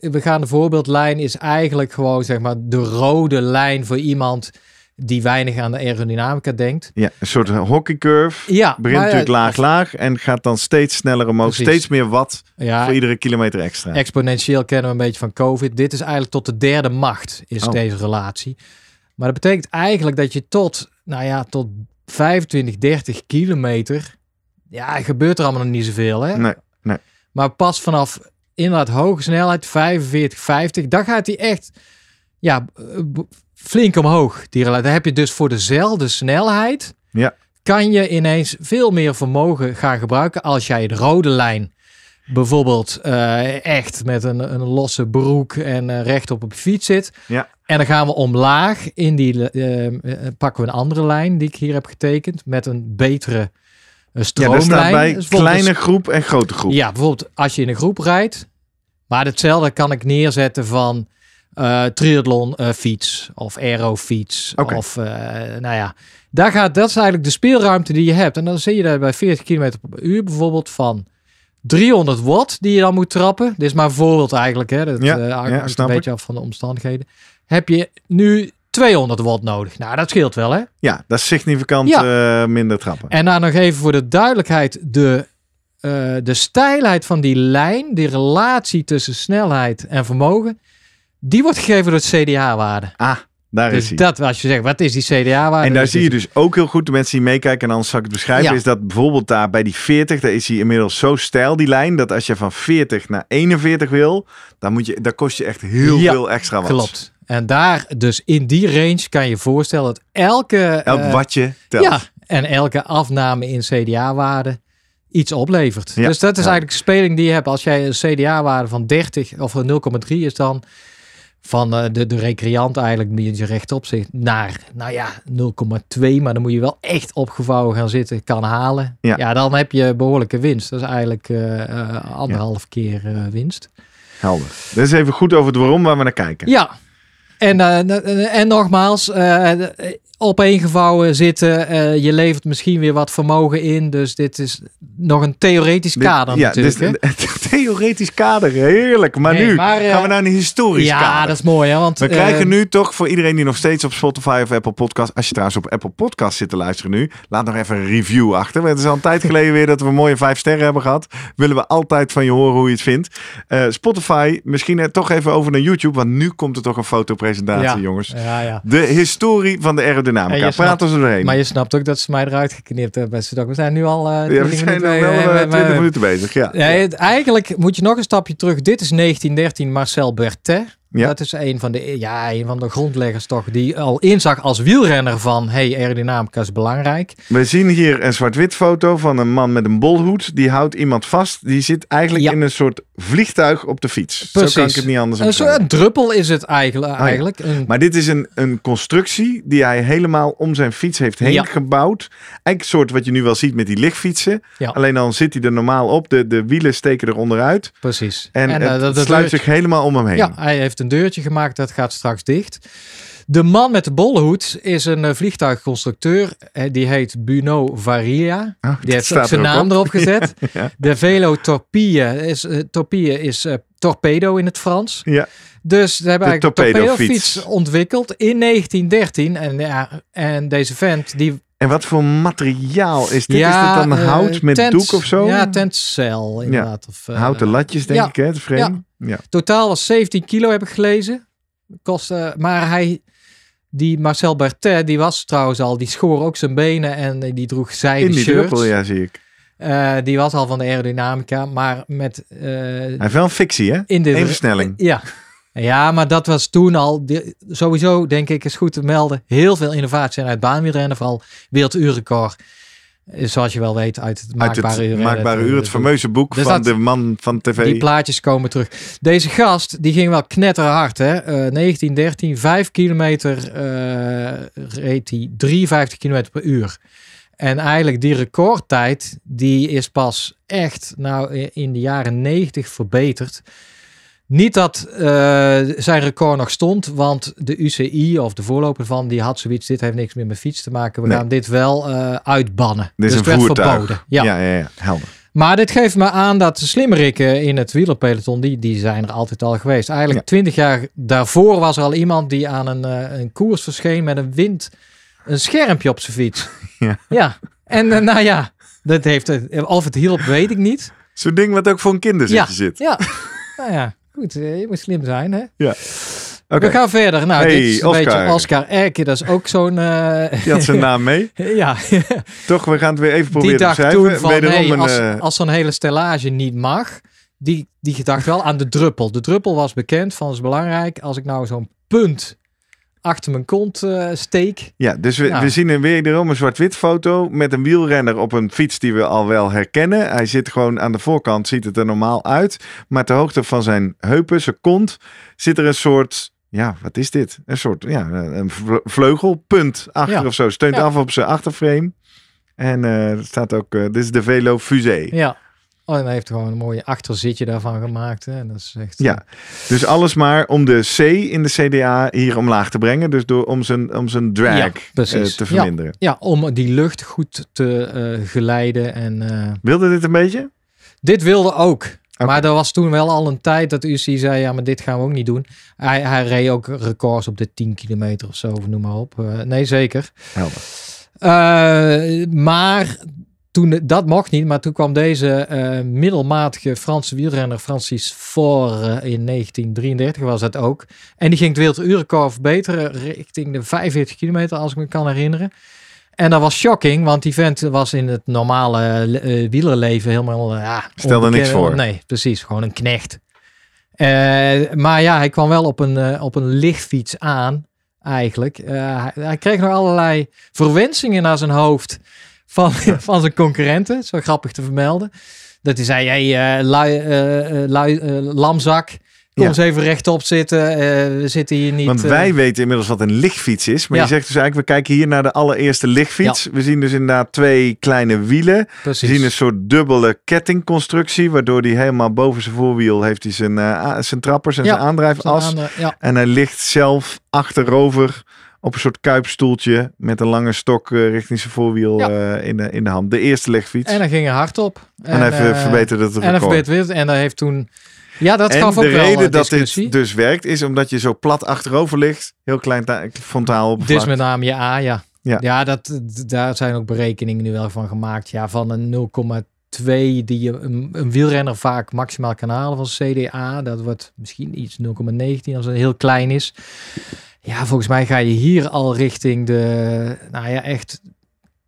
we gaan de voorbeeldlijn is eigenlijk gewoon zeg maar de rode lijn voor iemand die weinig aan de aerodynamica denkt. Ja, een soort hockeycurve. Ja, Begint maar, natuurlijk eh, laag, laag. En gaat dan steeds sneller omhoog. Precies. Steeds meer watt Ja, voor iedere kilometer extra. exponentieel kennen we een beetje van COVID. Dit is eigenlijk tot de derde macht is Oh. deze relatie. Maar dat betekent eigenlijk dat je tot, nou ja, tot 25, 30 kilometer, ja, gebeurt er allemaal nog niet zoveel, hè? Nee, nee. Maar pas vanaf inderdaad hoge snelheid, 45, 50, dan gaat hij echt, ja, eh, flink omhoog. Die relatie. Heb je dus voor dezelfde snelheid, Ja. kan je ineens veel meer vermogen gaan gebruiken als jij de rode lijn bijvoorbeeld eh, echt met een, een losse broek en rechtop op je fiets zit. Ja. En dan gaan we omlaag in die, eh, eh, pakken we een andere lijn die ik hier heb getekend met een betere Ja, stroomlijn. daar staat bij Dus een kleine groep en grote groep. ja, bijvoorbeeld als je in een groep rijdt. Maar hetzelfde kan ik neerzetten van eh triathlon eh, fiets of aero fiets. Oké. Of eh, nou ja, daar gaat, dat is eigenlijk de speelruimte die je hebt. En dan zie je daar bij 40 km per uur bijvoorbeeld van 300 watt die je dan moet trappen. Dit is maar een voorbeeld eigenlijk. Hè. Dat Ja, ja, een beetje af van de omstandigheden. Heb je nu 200 watt nodig. Nou, dat scheelt wel hè. Ja, dat is significant eh, minder trappen. En dan nog even voor de duidelijkheid, de, de stijlheid van die lijn, die relatie tussen snelheid en vermogen, die wordt gegeven door het CDA-waarde. Ah, Daar is Dus hij. dat, als je zegt, wat is die CDA-waarde? En daar zie je dus ook heel goed, de mensen die meekijken, en anders zal ik het beschrijven, Ja. is dat bijvoorbeeld daar bij die 40, daar is hij inmiddels zo stijl, die lijn, dat als je van 40 naar 41 wil, dan moet je, daar kost je echt heel Ja, veel extra wat. Klopt. En daar, dus in die range kan je voorstellen dat elke... Elk eh, watje telt. Ja, en elke afname in CDA-waarde iets oplevert. Ja, Dus dat is eigenlijk de speling die je hebt. Als jij een CDA-waarde van 30 of een 0,3 is dan van eh, de, de recreant eigenlijk die je rechtop zit naar, nou ja, 0,2. Maar dan moet je wel echt opgevouwen gaan zitten, kan halen. Ja. Ja, dan heb je behoorlijke winst. Dat is eigenlijk eh, eh, anderhalf keer winst. Helder. Dus even goed over het waarom waar we naar kijken. Ja, en, en nogmaals, opeengevouwen zitten. eh, je levert misschien weer wat vermogen in. Dus dit is nog een theoretisch Dit- kader ja, natuurlijk. hè? een theoretisch kader, heerlijk. Maar Nee, nu maar, eh, gaan we naar een historisch ja, kader. dat is mooi. Hè? Want, We eh, krijgen nu toch voor iedereen die nog steeds op Spotify of Apple Podcast, als je trouwens op Apple Podcast zit te luisteren nu, laat nog even een review achter. Want Het is al een tijd geleden weer dat we een mooie vijf sterren hebben gehad. Willen we altijd van je horen hoe je het vindt. Spotify, misschien toch even over naar YouTube, want nu komt er toch een fotopresentatie, ja, jongens. Ja, ja. De historie van de En aerodynamica. doorheen. Maar je snapt ook dat ze mij eruit geknipt hebben. Dachten, we zijn nu al. eh, ja, 20 we zijn wel bezig. eh, Eh, 20 maar- minuten bezig. Ja. Ja, eigenlijk moet je nog een stapje terug. Dit is 1913 Marcel Berthet. Ja. Dat is een van, de, ja, een van de grondleggers toch. Die al inzag als wielrenner van... hey, aerodynamica is belangrijk. We zien hier een zwart-wit foto van een man met een bolhoed. Die houdt iemand vast. Die zit eigenlijk Ja. in een soort vliegtuig op de fiets. Zo kan ik het niet anders Een soort druppel is het eigenlijk. Oh ja. eigenlijk. Een- Maar dit is een, een constructie die hij helemaal om zijn fiets heeft heen Ja. gebouwd. Eigenlijk een soort wat je nu wel ziet met die lichtfietsen. Alleen dan zit hij er normaal op. De, de wielen steken er onderuit. Precies. En, eh, het dat- dat sluit zich helemaal om hem heen. Ja, hij heeft een deurtje gemaakt. Dat gaat straks dicht. De man met de bolhoed is een eh, vliegtuigconstructeur. Eh, die heet Buno Varia. Oh, Die heeft zijn er naam op. erop gezet. Ja. De Velo Torpille is, eh, torpille is eh, torpedo in het Frans. Ja. Dus ze hebben De eigenlijk een torpedofiets ontwikkeld in 1913. En, ja, en deze vent, die... En wat voor materiaal is dit? ja, is dit dan eh, hout met tent- doek of zo? Ja, tentcel inderdaad. Of, eh, Houten latjes denk ja. ik hè, het frame. Ja. Totaal was 17 kilo heb ik gelezen. Kostte, maar hij, die Marcel Bertet, die was trouwens al, die schoor ook zijn benen en eh, die droeg zijden In die shirts. druppel, ja, zie ik. Eh, die was al van de aerodynamica, maar met... eh, Hij heeft wel een fictie, hè? in de Eén versnelling. Ja. Ja, maar dat was toen al, sowieso denk ik is goed te melden, heel veel innovatie uit baanwielrennen, vooral werelduurrecord. Zoals je wel weet uit het Uit maakbare het uur. maakbare uur, het fameuze boek Dus van dat- de man van tv. Die plaatjes komen terug. Deze gast, die ging wel knetterhard. Hè? Eh, 1913, 5 kilometer eh, reed hij 53 kilometer per uur. En eigenlijk die recordtijd, die is pas echt nou in de jaren 90 verbeterd. Niet dat eh, zijn record nog stond, want de UCI of de voorloper van, die had zoiets, dit heeft niks meer met fiets te maken. We Nee. gaan dit wel eh, uitbannen. Dit is dus een het werd voertuig. verboden. Ja. ja, ja, ja, helder. Maar dit geeft me aan dat de slimmerikken in het wielerpeloton, die, die zijn er altijd al geweest. Eigenlijk Ja. twintig jaar daarvoor was er al iemand die aan een, eh, een koers verscheen met een wind, een schermpje op zijn fiets. Ja. ja. En nou ja, dat heeft, of het hielp, weet ik niet. Zo'n ding wat ook voor een kinderzitje zit. Ja, nou ja, goed, eh, je moet slim zijn hè. Oké, We gaan verder. Nou, Hey, dit is een Oscar. beetje Oscar Erke, dat is ook zo'n... eh, die had zijn naam mee. ja, Toch, we gaan het weer even die proberen te dacht beschrijven. toen van, een, als, eh, als zo'n hele stellage niet mag, die, die dacht wel aan de druppel. De druppel was bekend van, is belangrijk, als ik nou zo'n punt achter mijn kont eh, steek. ja, dus we, Nou. we zien een wederom een zwart-wit foto met een wielrenner op een fiets die we al wel herkennen. Hij zit gewoon aan de voorkant, ziet het er normaal uit. Maar ter hoogte van zijn heupen, zijn kont, zit er een soort... Ja, wat is dit? Een soort ja, een vle- vleugelpunt achter Ja. of zo. Steunt Ja. af op zijn achterframe. En eh, er staat ook, eh, dit is de Velo Fusée. Ja. Oh, en hij heeft gewoon een mooie achterzitje daarvan gemaakt. Hè. Dat is echt... Ja, dus alles maar om de C in de CDA hier omlaag te brengen. Dus door, om zijn, om zijn drag Ja, eh, te Ja. verminderen. Ja, om die lucht goed te eh, geleiden. En eh, Wilde dit een beetje? dit wilde ook. Maar er was toen wel al een tijd dat UCI zei, ja, maar dit gaan we ook niet doen. Hij, hij reed ook records op de 10 kilometer of zo, of noem maar op. Eh, nee, zeker. Helder. Eh, maar toen, dat mocht niet, maar toen kwam deze eh, middelmatige Franse wielrenner Francis Faure in 1933 was dat ook. En die ging het werelduurrecord verbeteren richting de 45 kilometer, als ik me kan herinneren. En dat was shocking, want die vent was in het normale eh, wielerleven helemaal... ja, Stelde niks voor. Nee, precies. Gewoon een knecht. Eh, maar ja, hij kwam wel op een, eh, op een lichtfiets aan, eigenlijk. Eh, hij, hij kreeg nog allerlei verwensingen naar zijn hoofd van, van zijn concurrenten. Zo grappig te vermelden. Dat hij zei, hey, lui, lui, eh, lamzak, kom Ja. eens even rechtop zitten. We zitten hier niet... Want wij weten inmiddels wat een lichtfiets is. Maar Ja. je zegt dus eigenlijk, we kijken hier naar de allereerste lichtfiets. We zien dus inderdaad twee kleine wielen. We precies. zien een soort dubbele kettingconstructie. Waardoor hij helemaal boven zijn voorwiel heeft hij zijn, zijn trappers en zijn aandrijfas. En hij ligt zelf achterover op een soort kuipstoeltje. Met een lange stok eh, richting zijn voorwiel Ja. eh, in, de, in de hand. De eerste lichtfiets. En En, hij ging er hard op. hij verbeterde het En hij record. verbeterde het. En dat heeft toen... Ja, dat En gaf ook de reden dat dit dus werkt, is omdat je zo plat achterover ligt. Heel klein ta- frontaal op Dit is met name je A, ja. Ja. Ja, dat, daar zijn ook berekeningen nu wel van gemaakt. Ja, van een 0,2 die je een, een wielrenner vaak maximaal kan halen van CDA. Dat wordt misschien iets 0,19 als het heel klein is. Ja, volgens mij ga je hier al richting de, nou ja, echt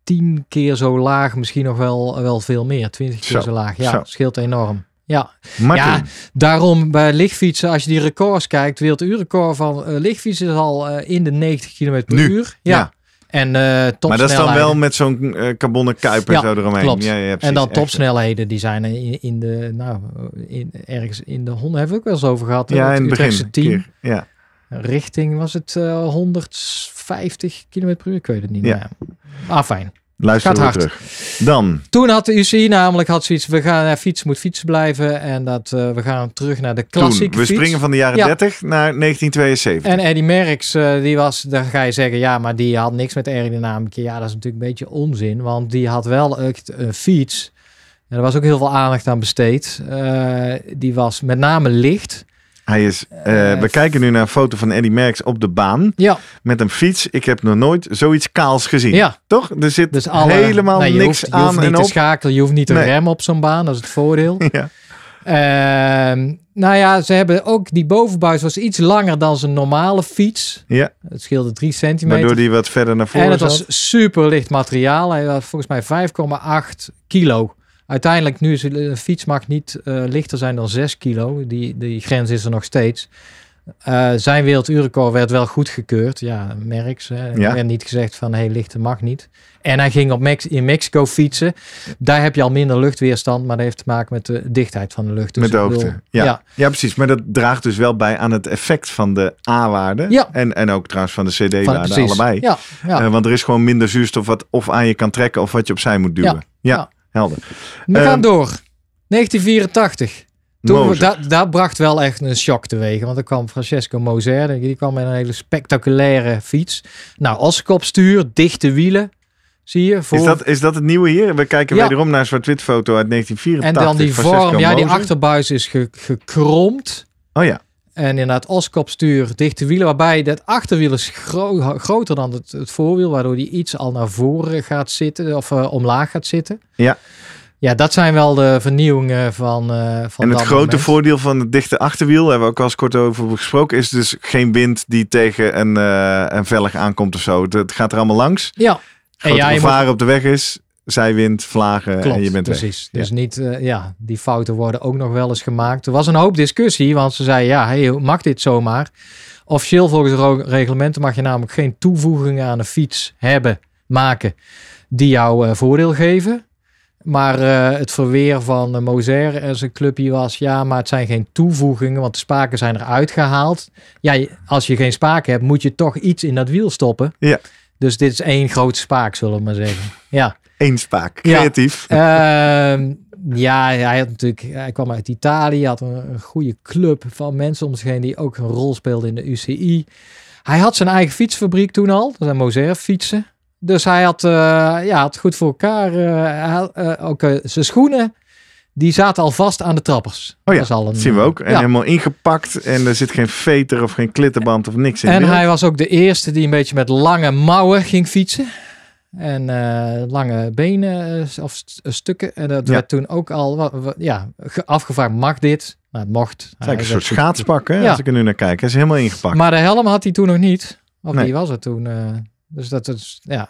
10 keer zo laag. Misschien nog wel, wel veel meer. 20 keer Zo, zo, laag. Ja, zo. scheelt enorm. Ja, Martin, ja, daarom bij lichtfietsen, als je die records kijkt, werelduurrecord van eh, lichtfietsen is al eh, in de 90 km per Nu, uur. Ja. ja. En eh topsnelheden. maar dat is dan wel met zo'n eh carbonnen kuip en Ja, zo eromheen. klopt. Ja, ja, En dan echt. topsnelheden, die zijn in, in de, nou, in, ergens in de 100, hebben we ook wel eens over gehad. Ja, in het begin. team. Keer. Ja. Richting was het eh 150 km per uur, ik weet het niet. Ja. Ja. Ah, fijn. Luister Gaat we hard. terug. Dan, Toen had de UCI namelijk had zoiets, we gaan naar fietsen, moet fietsen blijven. En dat eh, we gaan terug naar de toen, klassieke we fiets. springen van de jaren Ja. 30 naar 1972. En Eddie Merckx, eh, die was, dan ga je zeggen, ja, maar die had niks met aerodynamica. Ja, dat is natuurlijk een beetje onzin, want die had wel echt een fiets. En er was ook heel veel aandacht aan besteed. Eh, die was met name licht. Hij is, eh, Eh, we kijken nu naar een foto van Eddie Merckx op de baan Ja, met een fiets. Ik heb nog nooit zoiets kaals gezien. ja. Toch? Er zit Dus alle, helemaal nee, je niks hoeft, je aan hoeft niet en te op. schakelen, je hoeft niet te Nee. remmen op zo'n baan, dat is het voordeel. Ja. Ehm, nou ja, ze hebben ook, die bovenbuis was iets langer dan zijn normale fiets. ja, Het scheelde 3 centimeter. waardoor die wat verder naar voren En het zat. was super licht materiaal. Hij had volgens mij 5,8 kilo. Uiteindelijk, nu is een fiets mag niet eh, lichter zijn dan 6 kilo. Die, die grens is er nog steeds. Eh, zijn werelduurrecord werd wel goedgekeurd. Ja, Merks. Hè. Er Ja. werd niet gezegd van, hey, lichter mag niet. En hij ging op Mex in Mexico fietsen. Daar heb je al minder luchtweerstand, maar dat heeft te maken met de dichtheid van de lucht. Dus Met de hoogte. bedoel, ja. ja. Ja. precies. Maar dat draagt dus wel bij aan het effect van de A-waarde. Ja. En, en ook trouwens van de CD-waarde, allebei. Ja, ja. Eh, want er is gewoon minder zuurstof wat of aan je kan trekken of wat je opzij moet duwen. Ja. Helder. We Ehm, gaan door. 1984. Toen, dat, dat bracht wel echt een shock teweeg. Want er kwam Francesco Moser. Die kwam met een hele spectaculaire fiets. Nou, Oskopstuur, dichte wielen. Zie je? Voor, Is dat, is dat het nieuwe hier? We kijken Ja. wederom naar een zwart-wit foto uit 1984. en dan die Francesco vorm. Ja, die achterbuis is ge- gekromd. Oh ja, En inderdaad, Oskopstuur, dichte wielen. Waarbij dat achterwiel is gro- groter dan het, het voorwiel. Waardoor die iets al naar voren gaat zitten. Of eh, omlaag gaat zitten. Ja. Ja, dat zijn wel de vernieuwingen van, eh van en het grote moment. voordeel van het dichte achterwiel, hebben we ook al eens kort over gesproken, is dus geen wind die tegen een, eh, een velg aankomt of zo. Het, het gaat er allemaal langs. Ja. Grote ja, moet- gevaar op de weg is, zijwind, vlagen Klopt, en je bent weg. precies. Dus niet, eh, ja, die fouten worden ook nog wel eens gemaakt. Er was een hoop discussie, want ze zeiden, ja, hey, mag dit zomaar? Officieel volgens de reglementen mag je namelijk geen toevoegingen aan een fiets hebben, maken, die jou eh, voordeel geven. Maar eh, het verweer van uh, Moser en zijn clubje was, ja, maar het zijn geen toevoegingen, want de spaken zijn eruit gehaald. Ja, als je geen spaken hebt, moet je toch iets in dat wiel stoppen. Ja. Dus dit is één grote spaak, zullen we maar zeggen. Ja. Eén spaak, Ja. creatief. Ehm, ja, hij had natuurlijk, hij kwam uit Italië, had een, een goede club van mensen om zich heen die ook een rol speelden in de UCI. Hij had zijn eigen fietsfabriek toen al, dat zijn Moser fietsen. Dus hij had, eh, ja, had goed voor elkaar. eh, eh, ook zijn schoenen, die zaten al vast aan de trappers. Oh ja, dat is al een, Dat zien we ook. En ja. helemaal ingepakt en er zit geen veter of geen klittenband of niks in. En hij was ook de eerste die een beetje met lange mouwen ging fietsen. En eh, lange benen eh, of st- stukken. En dat Ja. werd toen ook al ja, ge- afgevraagd, mag dit? Nou, het mocht. Het is eigenlijk een soort schaatspak, hè, Ja. als ik er nu naar kijk. Hij is helemaal ingepakt. Maar de helm had hij toen nog niet. Of Nee. die was er toen. eh, dus dat is, ja.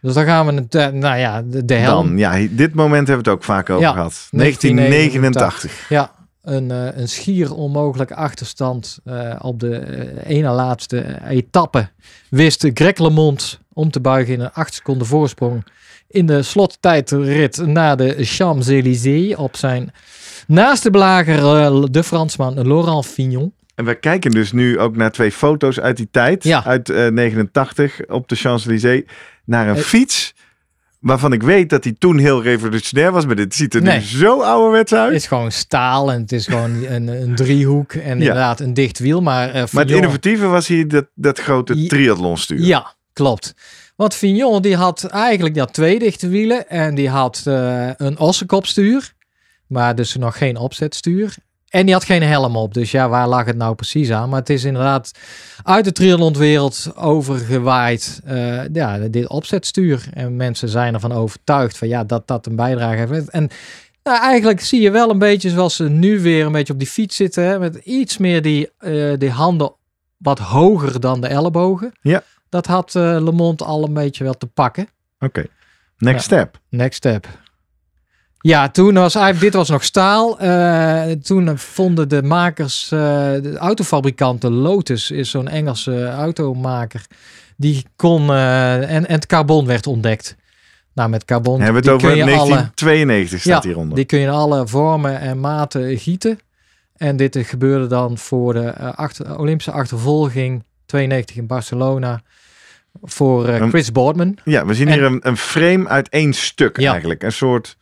Dus dan gaan we, het, eh, nou ja, de, de helm. Dan, ja, dit moment hebben we het ook vaak over Ja, gehad. 1989. 1989. Ja, een, eh, een schier onmogelijke achterstand eh, op de eh, ene laatste etappe wist Greg LeMond om te buigen in een 8 seconden voorsprong in de slottijdrit naar de Champs-Élysées op zijn naaste belager de Fransman Laurent Fignon. En we kijken dus nu ook naar twee foto's uit die tijd. Ja. Uit eh 89 op de Champs-Élysées. Naar een fiets. Waarvan ik weet dat hij toen heel revolutionair was. Maar dit ziet er Nee. nu zo ouderwets uit. Het is gewoon staal en het is gewoon een, een driehoek en inderdaad een dicht wiel. Maar, eh, maar het innovatieve was hier dat, dat grote triathlonstuur. Ja, klopt. Want Fignon die had eigenlijk die had twee dichte wielen en die had eh, een ossenkopstuur, maar dus nog geen opzetstuur. En die had geen helm op, dus ja, waar lag het nou precies aan? Maar het is inderdaad uit de triathlonwereld overgewaaid, eh, ja, dit opzetstuur. En mensen zijn ervan overtuigd van ja, dat dat een bijdrage heeft. En nou, eigenlijk zie je wel een beetje zoals ze nu weer een beetje op die fiets zitten, hè, met iets meer die, eh, die handen wat hoger dan de ellebogen. Ja. Dat had eh Le Monde al een beetje wel te pakken. Oké. Next Ja. step. Next step. Ja, toen was eigenlijk, dit was nog staal. Eh, toen vonden de makers, eh, de autofabrikanten, Lotus is zo'n Engelse automaker, die kon, eh, en, en het carbon werd ontdekt. Nou, met carbon Hebben we het over kun je alle, 1992 staat Ja, hieronder. die kun je in alle vormen en maten gieten. En dit gebeurde dan voor de achter, Olympische achtervolging 92 in Barcelona voor Chris Boardman. Ja, we zien En- hier een, een frame uit één stuk Ja. eigenlijk. Een soort,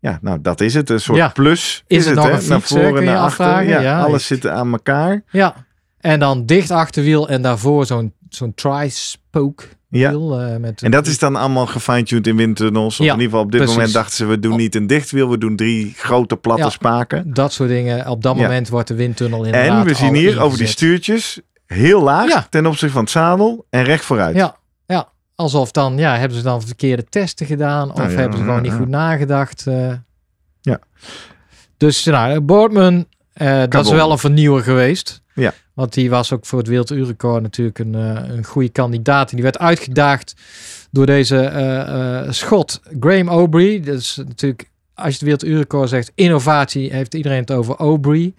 ja, nou dat is het. Een soort Ja. plus Is het hè? naar voren, naar achter. Ja, Ja, alles zit aan elkaar. Ja. En dan dicht achterwiel en daarvoor zo'n zo'n tri-spoke Ja. wiel. eh, met En dat is dan allemaal gefine-tuned in windtunnels. Of Ja, in ieder geval op dit precies. moment dachten ze, we doen niet een dichtwiel, we doen drie grote platte Ja. spaken. dat soort dingen. Op dat moment wordt de windtunnel inderdaad En we zien hier over die stuurtjes heel laag ten opzichte van het zadel en recht vooruit. Ja. Alsof dan, ja, hebben ze dan verkeerde testen gedaan of Nou ja, hebben ze gewoon niet goed nagedacht. eh. Ja. Dus nou, Boardman, eh, dat is wel een vernieuwer geweest. Ja. Want die was ook voor het werelduurrecord natuurlijk een, eh, een goede kandidaat. En die werd uitgedaagd door deze schot, Graham Aubrey. Dat is natuurlijk, als je het werelduurrecord zegt, innovatie, heeft iedereen het over Aubrey.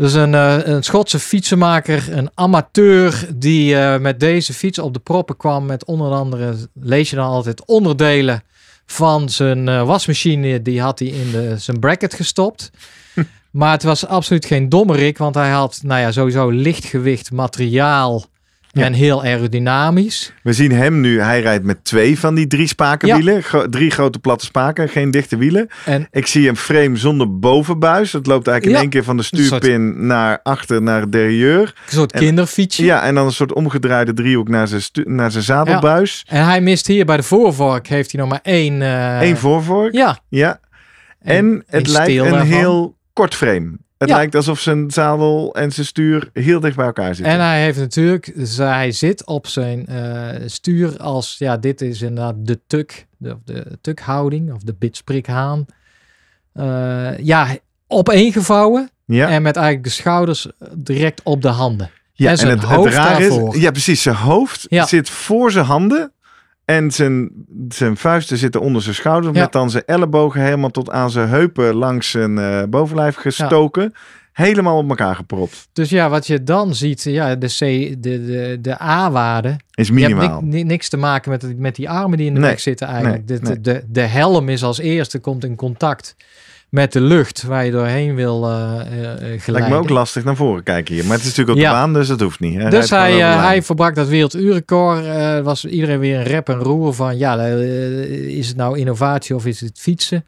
Dus een, eh, een Schotse fietsenmaker, een amateur die eh, met deze fiets op de proppen kwam. Met onder andere, lees je dan altijd, onderdelen van zijn eh, wasmachine. Die had hij in de, zijn bracket gestopt. Maar het was absoluut geen dommerik, want hij had nou ja, sowieso lichtgewicht materiaal Ja. en heel aerodynamisch. We zien hem nu, hij rijdt met twee van die drie spakenwielen. Ja. Gro- drie grote platte spaken, geen dichte wielen. En Ik zie een frame zonder bovenbuis. Dat loopt eigenlijk in één keer van de soort- stuurpin naar achter, naar het derieur. een soort En- kinderfietsje. Ja, en dan een soort omgedraaide driehoek naar zijn, naar zijn zadelbuis. En hij mist hier bij de voorvork, heeft hij nog maar één. eh, Eén voorvork. Ja. Ja. En het lijkt een daarvan. heel kort frame. Het Ja. lijkt alsof zijn zadel en zijn stuur heel dicht bij elkaar zitten. En hij heeft natuurlijk, dus hij zit op zijn eh, stuur als, ja, dit is inderdaad de tuk, de, de tukhouding of de bitsprikhaan. Eh ja, opeengevouwen ja, en met eigenlijk de schouders direct op de handen. ja en het, hoofd raar daarvoor. Is, ja, precies. Zijn hoofd Ja. zit voor zijn handen. En zijn, zijn vuisten zitten onder zijn schouders. Ja. Met dan zijn ellebogen helemaal tot aan zijn heupen langs zijn eh, bovenlijf gestoken. Helemaal op elkaar gepropt. Dus ja, wat je dan ziet, ja, de, C, de, de, de A-waarde, Is minimaal. ni- ni- niks te maken met, met die armen die in de Nee, nek zitten eigenlijk. nee, de, nee. De, de helm is als eerste, komt in contact met de lucht waar je doorheen wil glijden. Lijkt me ook lastig naar voren kijken hier. Maar het is natuurlijk op Ja. de baan, dus dat hoeft niet. Hij Dus hij, hij verbrak dat werelduurrecord. eh was iedereen weer een rep en roer van, ja, is het nou innovatie of is het fietsen?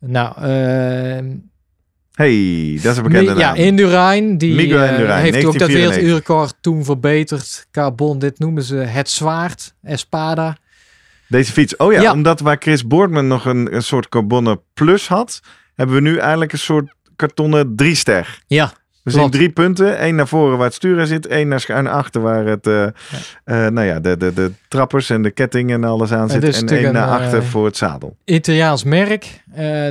Nou, eh, hey, dat is een bekende Mi- ja, naam. Indurain, die Indurain, heeft ook dat 1994. werelduurrecord toen verbeterd. Carbon, dit noemen ze het zwaard, Espada. Deze fiets. Oh ja, Ja. omdat waar Chris Boardman nog een, een soort carbonnen plus had, hebben we nu eigenlijk een soort kartonnen drie-ster. Ja, We zien drie punten. één naar voren waar het stuur aan zit. één naar schuin achter waar het, eh, eh, nou ja, de, de, de trappers en de ketting en alles aan zit. En één naar achter eh, voor het zadel. Italiaans merk.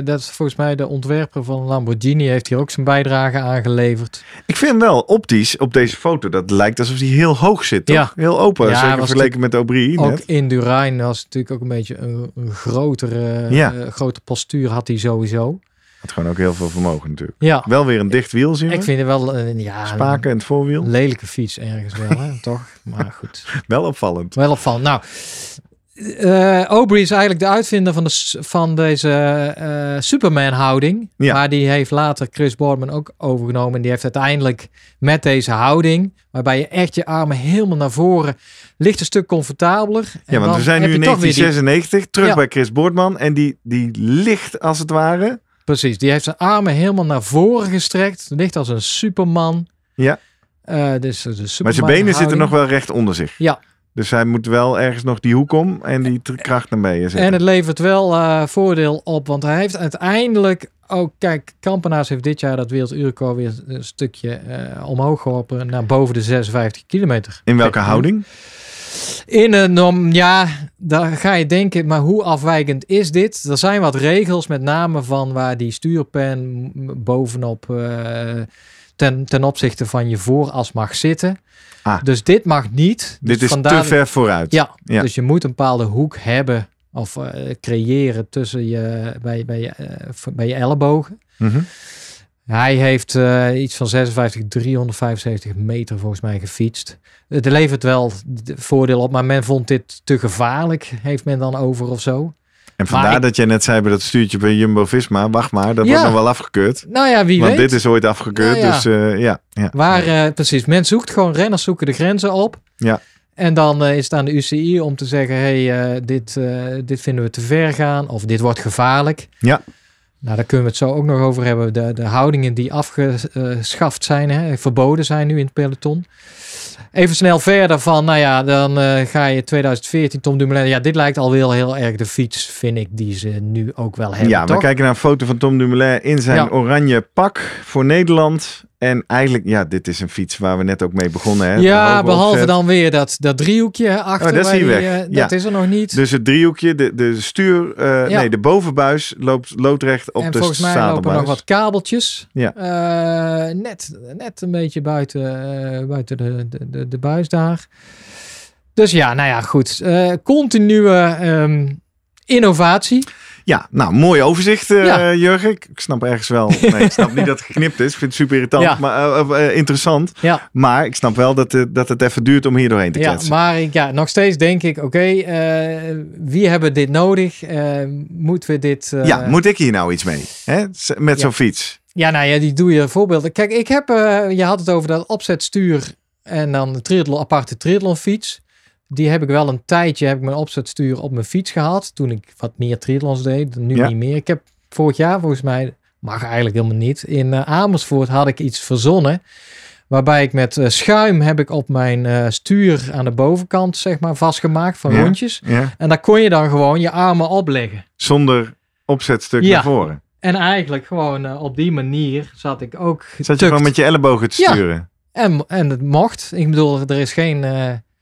Dat is volgens mij de ontwerper van Lamborghini. Heeft hier ook zijn bijdrage aangeleverd. Ik vind wel optisch op deze foto, dat lijkt alsof hij heel hoog zit. Toch? Ja. Heel open, Ja, zeker vergeleken met Aubry Ook net. in Durijn was natuurlijk ook een beetje een, een grotere, Ja. grote postuur had hij sowieso. Had gewoon ook heel veel vermogen natuurlijk. Ja, Wel weer een dicht wiel zien we. ik vind het wel een, ja, Spaken in het voorwiel. lelijke fiets ergens wel, hè, toch? Maar goed. Wel opvallend. Wel opvallend. Nou, eh Aubrey is eigenlijk de uitvinder van, de, van deze eh, Superman-houding. Ja. Maar die heeft later Chris Boardman ook overgenomen. En die heeft uiteindelijk met deze houding, waarbij je echt je armen helemaal naar voren, ligt een stuk comfortabeler. En Ja, want we zijn nu in je toch weer die- 1996, terug Ja. bij Chris Boordman. En die, die ligt als het ware. Precies, die heeft zijn armen helemaal naar voren gestrekt. Ligt als een superman. Ja. Eh, dus, de Maar zijn benen zitten nog wel recht onder zich. Ja. Dus hij moet wel ergens nog die hoek om en die kracht naar beneden zetten. En het levert wel eh, voordeel op, want hij heeft uiteindelijk ook, kijk, Kampenaars heeft dit jaar dat werelduurrecord weer een stukje eh, omhoog geholpen naar boven de 56 kilometer. in welke houding? In een, ja, daar ga je denken, maar hoe afwijkend is dit? Er zijn wat regels, met name van waar die stuurpen bovenop eh, ten, ten opzichte van je vooras mag zitten. Ah. Dus dit mag niet. Dit Dus is vandaar- te ver vooruit. Ja, Ja. dus je moet een bepaalde hoek hebben of eh, creëren tussen je, bij, bij, je, eh, bij je ellebogen. Mhm. Hij heeft eh, iets van 56, 375 meter volgens mij gefietst. Het levert wel voordeel op, maar men vond dit te gevaarlijk, heeft men dan over of zo. En vandaar Maar ik- dat jij net zei bij dat stuurtje bij Jumbo-Visma. Wacht maar, dat Ja. wordt nog wel afgekeurd. Nou ja, wie Want weet. dit is ooit afgekeurd, Nou ja. dus eh, ja. ja. Waar, eh, precies, men zoekt gewoon, renners zoeken de grenzen op. Ja. En dan is het aan de UCI om te zeggen, hey, dit, dit vinden we te ver gaan of dit wordt gevaarlijk. Ja. Nou, daar kunnen we het zo ook nog over hebben. De, de houdingen die afgeschaft zijn, hè, verboden zijn nu in het peloton. Even snel verder van, nou ja, dan eh, ga je 2014 Tom Dumoulin. Ja, dit lijkt alweer heel erg de fiets, vind ik, die ze nu ook wel hebben, Ja, we kijken naar een foto van Tom Dumoulin in zijn Ja. oranje pak voor Nederland. En eigenlijk, ja, dit is een fiets waar we net ook mee begonnen. Hè? Ja, behalve dan weer dat, dat driehoekje achter. Oh, dat is hier die, weg. eh, Ja. Dat is er nog niet. Dus het driehoekje, de, de stuur, eh, Ja. nee, de bovenbuis loopt loodrecht op en de volgens mij lopen er zadelbuis. nog wat kabeltjes. Ja. Eh, net, net een beetje buiten, buiten de, de, de, de buis daar. Dus ja, nou ja, goed. Continue ehm, innovatie. Ja, nou, mooi overzicht, eh, Ja. Jurgen. Ik, snap ergens wel. Nee, ik snap niet dat het geknipt is. Ik vind het super irritant, Ja. maar eh, eh, interessant. Ja, Maar ik snap wel dat, dat het even duurt om hier doorheen te ja kletsen. maar ik, ja, nog steeds denk ik, oké, wie hebben dit nodig? Moeten we dit... ja, moet ik hier nou iets mee? Hè? Met Ja. zo'n fiets. Ja, nou ja, die doe je voorbeelden. Kijk, ik heb, je had het over dat opzetstuur en dan een triathlon, aparte triathlonfiets. Die heb ik wel een tijdje, heb ik mijn opzetstuur op mijn fiets gehad. Toen ik wat meer triathlons deed, nu Ja. niet meer. Ik heb vorig jaar volgens mij, mag eigenlijk helemaal niet. In eh, Amersfoort had ik iets verzonnen. Waarbij ik met eh, schuim heb ik op mijn eh, stuur aan de bovenkant zeg maar vastgemaakt van Ja. rondjes. Ja? En daar kon je dan gewoon je armen opleggen. Zonder opzetstuk Ja. naar voren. En eigenlijk gewoon op die manier zat ik ook Zat je gewoon met je ellebogen te sturen? En, en het mocht. Ik bedoel, er is geen...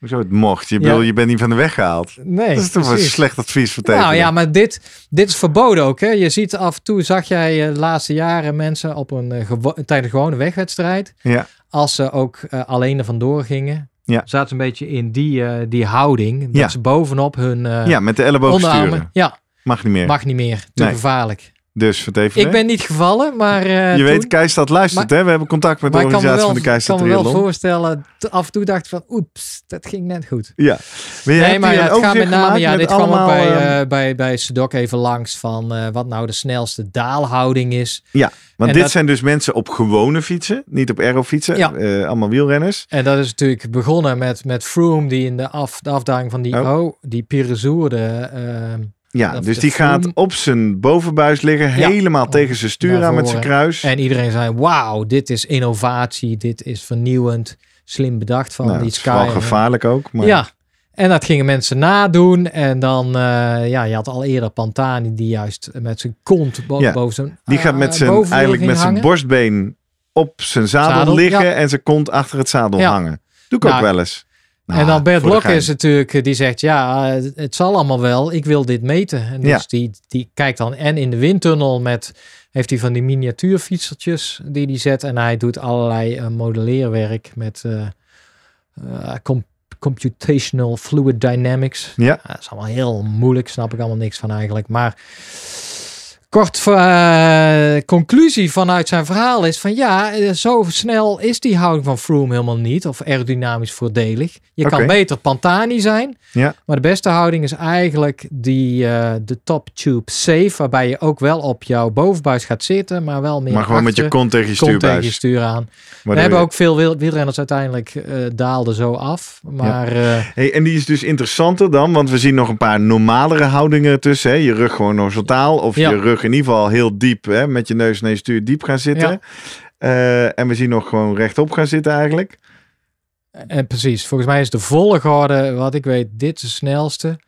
eh, Hoezo het mocht? Je, Ja. bedoel, je bent niet van de weg gehaald. nee, dat is toch een slecht advies voor Nou tegen. ja, maar dit, dit is verboden ook. Hè? Je ziet af en toe, zag jij eh, de laatste jaren mensen op een gewo- tijdens een gewone wegwedstrijd. Ja. Als ze ook eh, alleen er vandoor gingen. Ja. Zaten ze een beetje in die, eh, die houding. Dat Ja. ze bovenop hun eh ja, met de elleboog onderarmen. sturen. Ja, Mag niet meer. mag niet meer. Te Nee. gevaarlijk. Dus even. Ik ben niet gevallen, maar eh, je toen- weet, Keistad luistert, hè? We hebben contact met de maar ik organisatie wel, van de Keistad kan me wel voorstellen, af en toe dacht ik van, oeps, dat ging net goed. Ja. Maar Nee, maar ja, het gaat met name, ja, met dit kwam ook allemaal, bij, ehm, eh, bij, bij Sedok even langs van eh, wat nou de snelste daalhouding is. Want en dit dat- zijn dus mensen op gewone fietsen, niet op aerofietsen. Ja. Allemaal wielrenners. En dat is natuurlijk begonnen met, met Froome, die in de, af, de afdaling van die, Oh. oh. die Pirazourde, ehm, Ja, dus die gaat op zijn bovenbuis liggen, Ja. helemaal tegen zijn stuur aan met zijn kruis. en iedereen zei, wauw, dit is innovatie, dit is vernieuwend, slim bedacht van nou, die het is vooral Sky. gevaarlijk ook. Maar Ja, en dat gingen mensen nadoen. En dan, eh, ja, je had al eerder Pantani die juist met zijn kont Ja, boven zijn Die gaat eh, met zijn, bovenwiel eigenlijk met zijn borstbeen op zijn zadel, Zadel, liggen ja. en zijn kont achter het zadel hangen. Doe ik Nou, ook wel eens. Nou, en dan Bert gein. is natuurlijk, eh, die zegt ja, het zal allemaal wel, ik wil dit meten. En dus Ja. die, die kijkt dan en in de windtunnel met, heeft hij van die miniatuurfietsertjes die hij zet. En hij doet allerlei eh, modelleerwerk met eh, com- computational fluid dynamics. Ja, Ja, dat is allemaal heel moeilijk, snap ik allemaal niks van eigenlijk. Maar kort eh, conclusie vanuit zijn verhaal is van ja, eh, zo snel is die houding van Froome helemaal niet. Of aerodynamisch voordelig. Je kan beter Pantani zijn. Ja. Maar de beste houding is eigenlijk die, eh, de top tube safe. Waarbij je ook wel op jouw bovenbuis gaat zitten. Maar wel meer maar gewoon met je kont tegen je tegen stuur aan. We hebben je- ook veel wiel- wielrenners uiteindelijk eh, daalden zo af. Maar Hey, en die is dus interessanter dan, want we zien nog een paar normalere houdingen tussen. Hè? Je rug gewoon horizontaal of Ja. je rug in ieder geval heel diep, hè? met je neus naar je stuur diep gaan zitten. Eh, en we zien nog gewoon rechtop gaan zitten eigenlijk. En Eh, precies, volgens mij is de volgorde, wat ik weet, dit de snelste.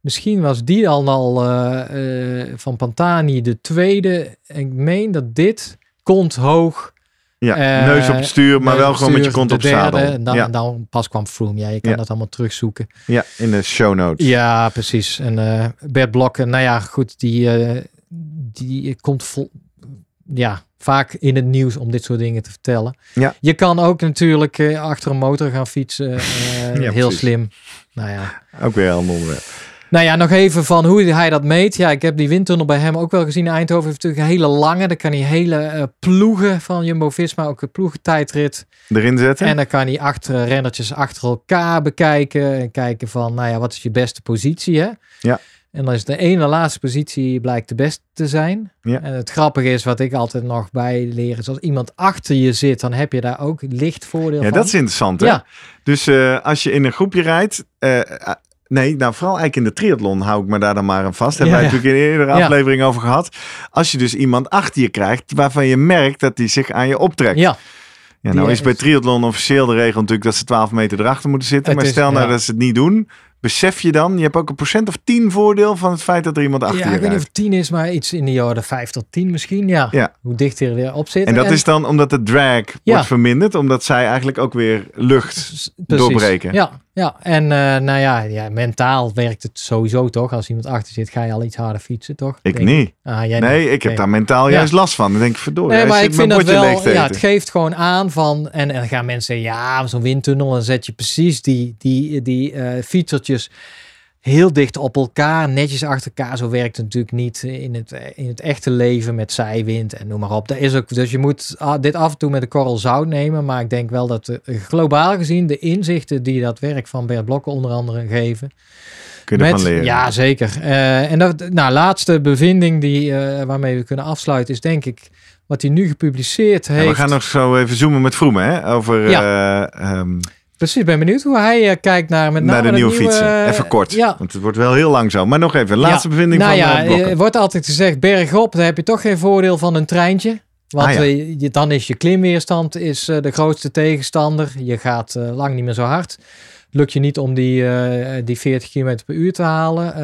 Misschien was die al, al eh, eh, van Pantani de tweede. Ik meen dat dit kont hoog. Ja, Eh, neus op het stuur, maar wel gewoon met je kont de op het zadel. derde, En dan, ja. dan pas kwam Froome. Ja, je kan Ja. dat allemaal terugzoeken. ja, in de show notes. Ja, precies. En eh Bert Blokken, nou ja, goed, die, eh, die komt vol, ja, vaak in het nieuws om dit soort dingen te vertellen. Ja. Je kan ook natuurlijk eh, achter een motor gaan fietsen. eh, heel precies. slim. Nou ja. Ook weer een ander onderwerp. Nou ja, nog even van hoe hij dat meet. Ja, ik heb die windtunnel bij hem ook wel gezien. Eindhoven heeft natuurlijk een hele lange. Dan kan hij hele eh, ploegen van Jumbo-Visma, ook een ploegentijdrit. Erin zetten. En dan kan hij achter rennertjes achter elkaar bekijken. En kijken van, nou ja, wat is je beste positie, hè? Ja. En dan is de ene laatste positie blijkt de beste te zijn. Ja. En het grappige is, wat ik altijd nog bij leer, is als iemand achter je zit, dan heb je daar ook licht voordeel ja, van. dat is interessant. Hè? Ja. Dus eh, als je in een groepje rijdt. eh, eh, nee, nou vooral eigenlijk in de triathlon hou ik me daar dan maar aan vast. Hebben Ja, wij ja. natuurlijk in een eerdere Ja. aflevering over gehad. Als je dus iemand achter je krijgt waarvan je merkt dat die zich aan je optrekt. Ja, Ja, nou is bij triathlon officieel de regel natuurlijk dat ze 12 meter erachter moeten zitten. Het maar is- stel nou ja. dat ze het niet doen. Besef je dan, je hebt ook een procent of 10 voordeel van het feit dat er iemand achter ja je ik weet niet of rijdt. het 10 is, maar iets in de orde 5 tot 10 misschien. Ja, Ja. hoe dichter je erop zit. En dat is dan omdat de drag Ja. wordt verminderd, omdat zij eigenlijk ook weer lucht precies. doorbreken. Ja, ja. en eh, nou ja, ja, mentaal werkt het sowieso toch. Als iemand achter zit, ga je al iets harder fietsen, toch? Ik Denk niet. Ah, jij Nee, niet. ik heb daar mentaal Ja. juist last van. Dan denk ik, verdorie, Nee, maar ik vind dat wel, ja, het geeft gewoon aan van, en, en dan gaan mensen zeggen, ja, zo'n windtunnel, dan zet je precies die, die, die eh fietsertjes heel dicht op elkaar, netjes achter elkaar. Zo werkt het natuurlijk niet in het, in het echte leven met zijwind en noem maar op. Dat is ook, dus je moet ah, dit af en toe met een korrel zout nemen, maar ik denk wel dat eh, globaal gezien de inzichten die dat werk van Bert Blokken onder andere geven, Kun je ervan leren. ja, zeker. Eh, en dat, nou, laatste bevinding die, eh, waarmee we kunnen afsluiten is denk ik wat hij nu gepubliceerd Ja, heeft. we gaan nog zo even zoomen met Vroemen, hè? Over Ja. eh, ehm, Precies, ben benieuwd hoe hij eh, kijkt naar met naar name de nieuwe nieuwe, fietsen. eh, Even kort, Ja. want het wordt wel heel lang zo. Maar nog even, laatste Ja. bevinding nou van ja, eh, Blokken. er wordt altijd gezegd bergop, daar heb je toch geen voordeel van een treintje. Want Ah, ja. eh, je, dan is je klimweerstand is, eh, de grootste tegenstander. Je gaat eh, lang niet meer zo hard. Lukt je niet om die, eh, die 40 km per uur te halen.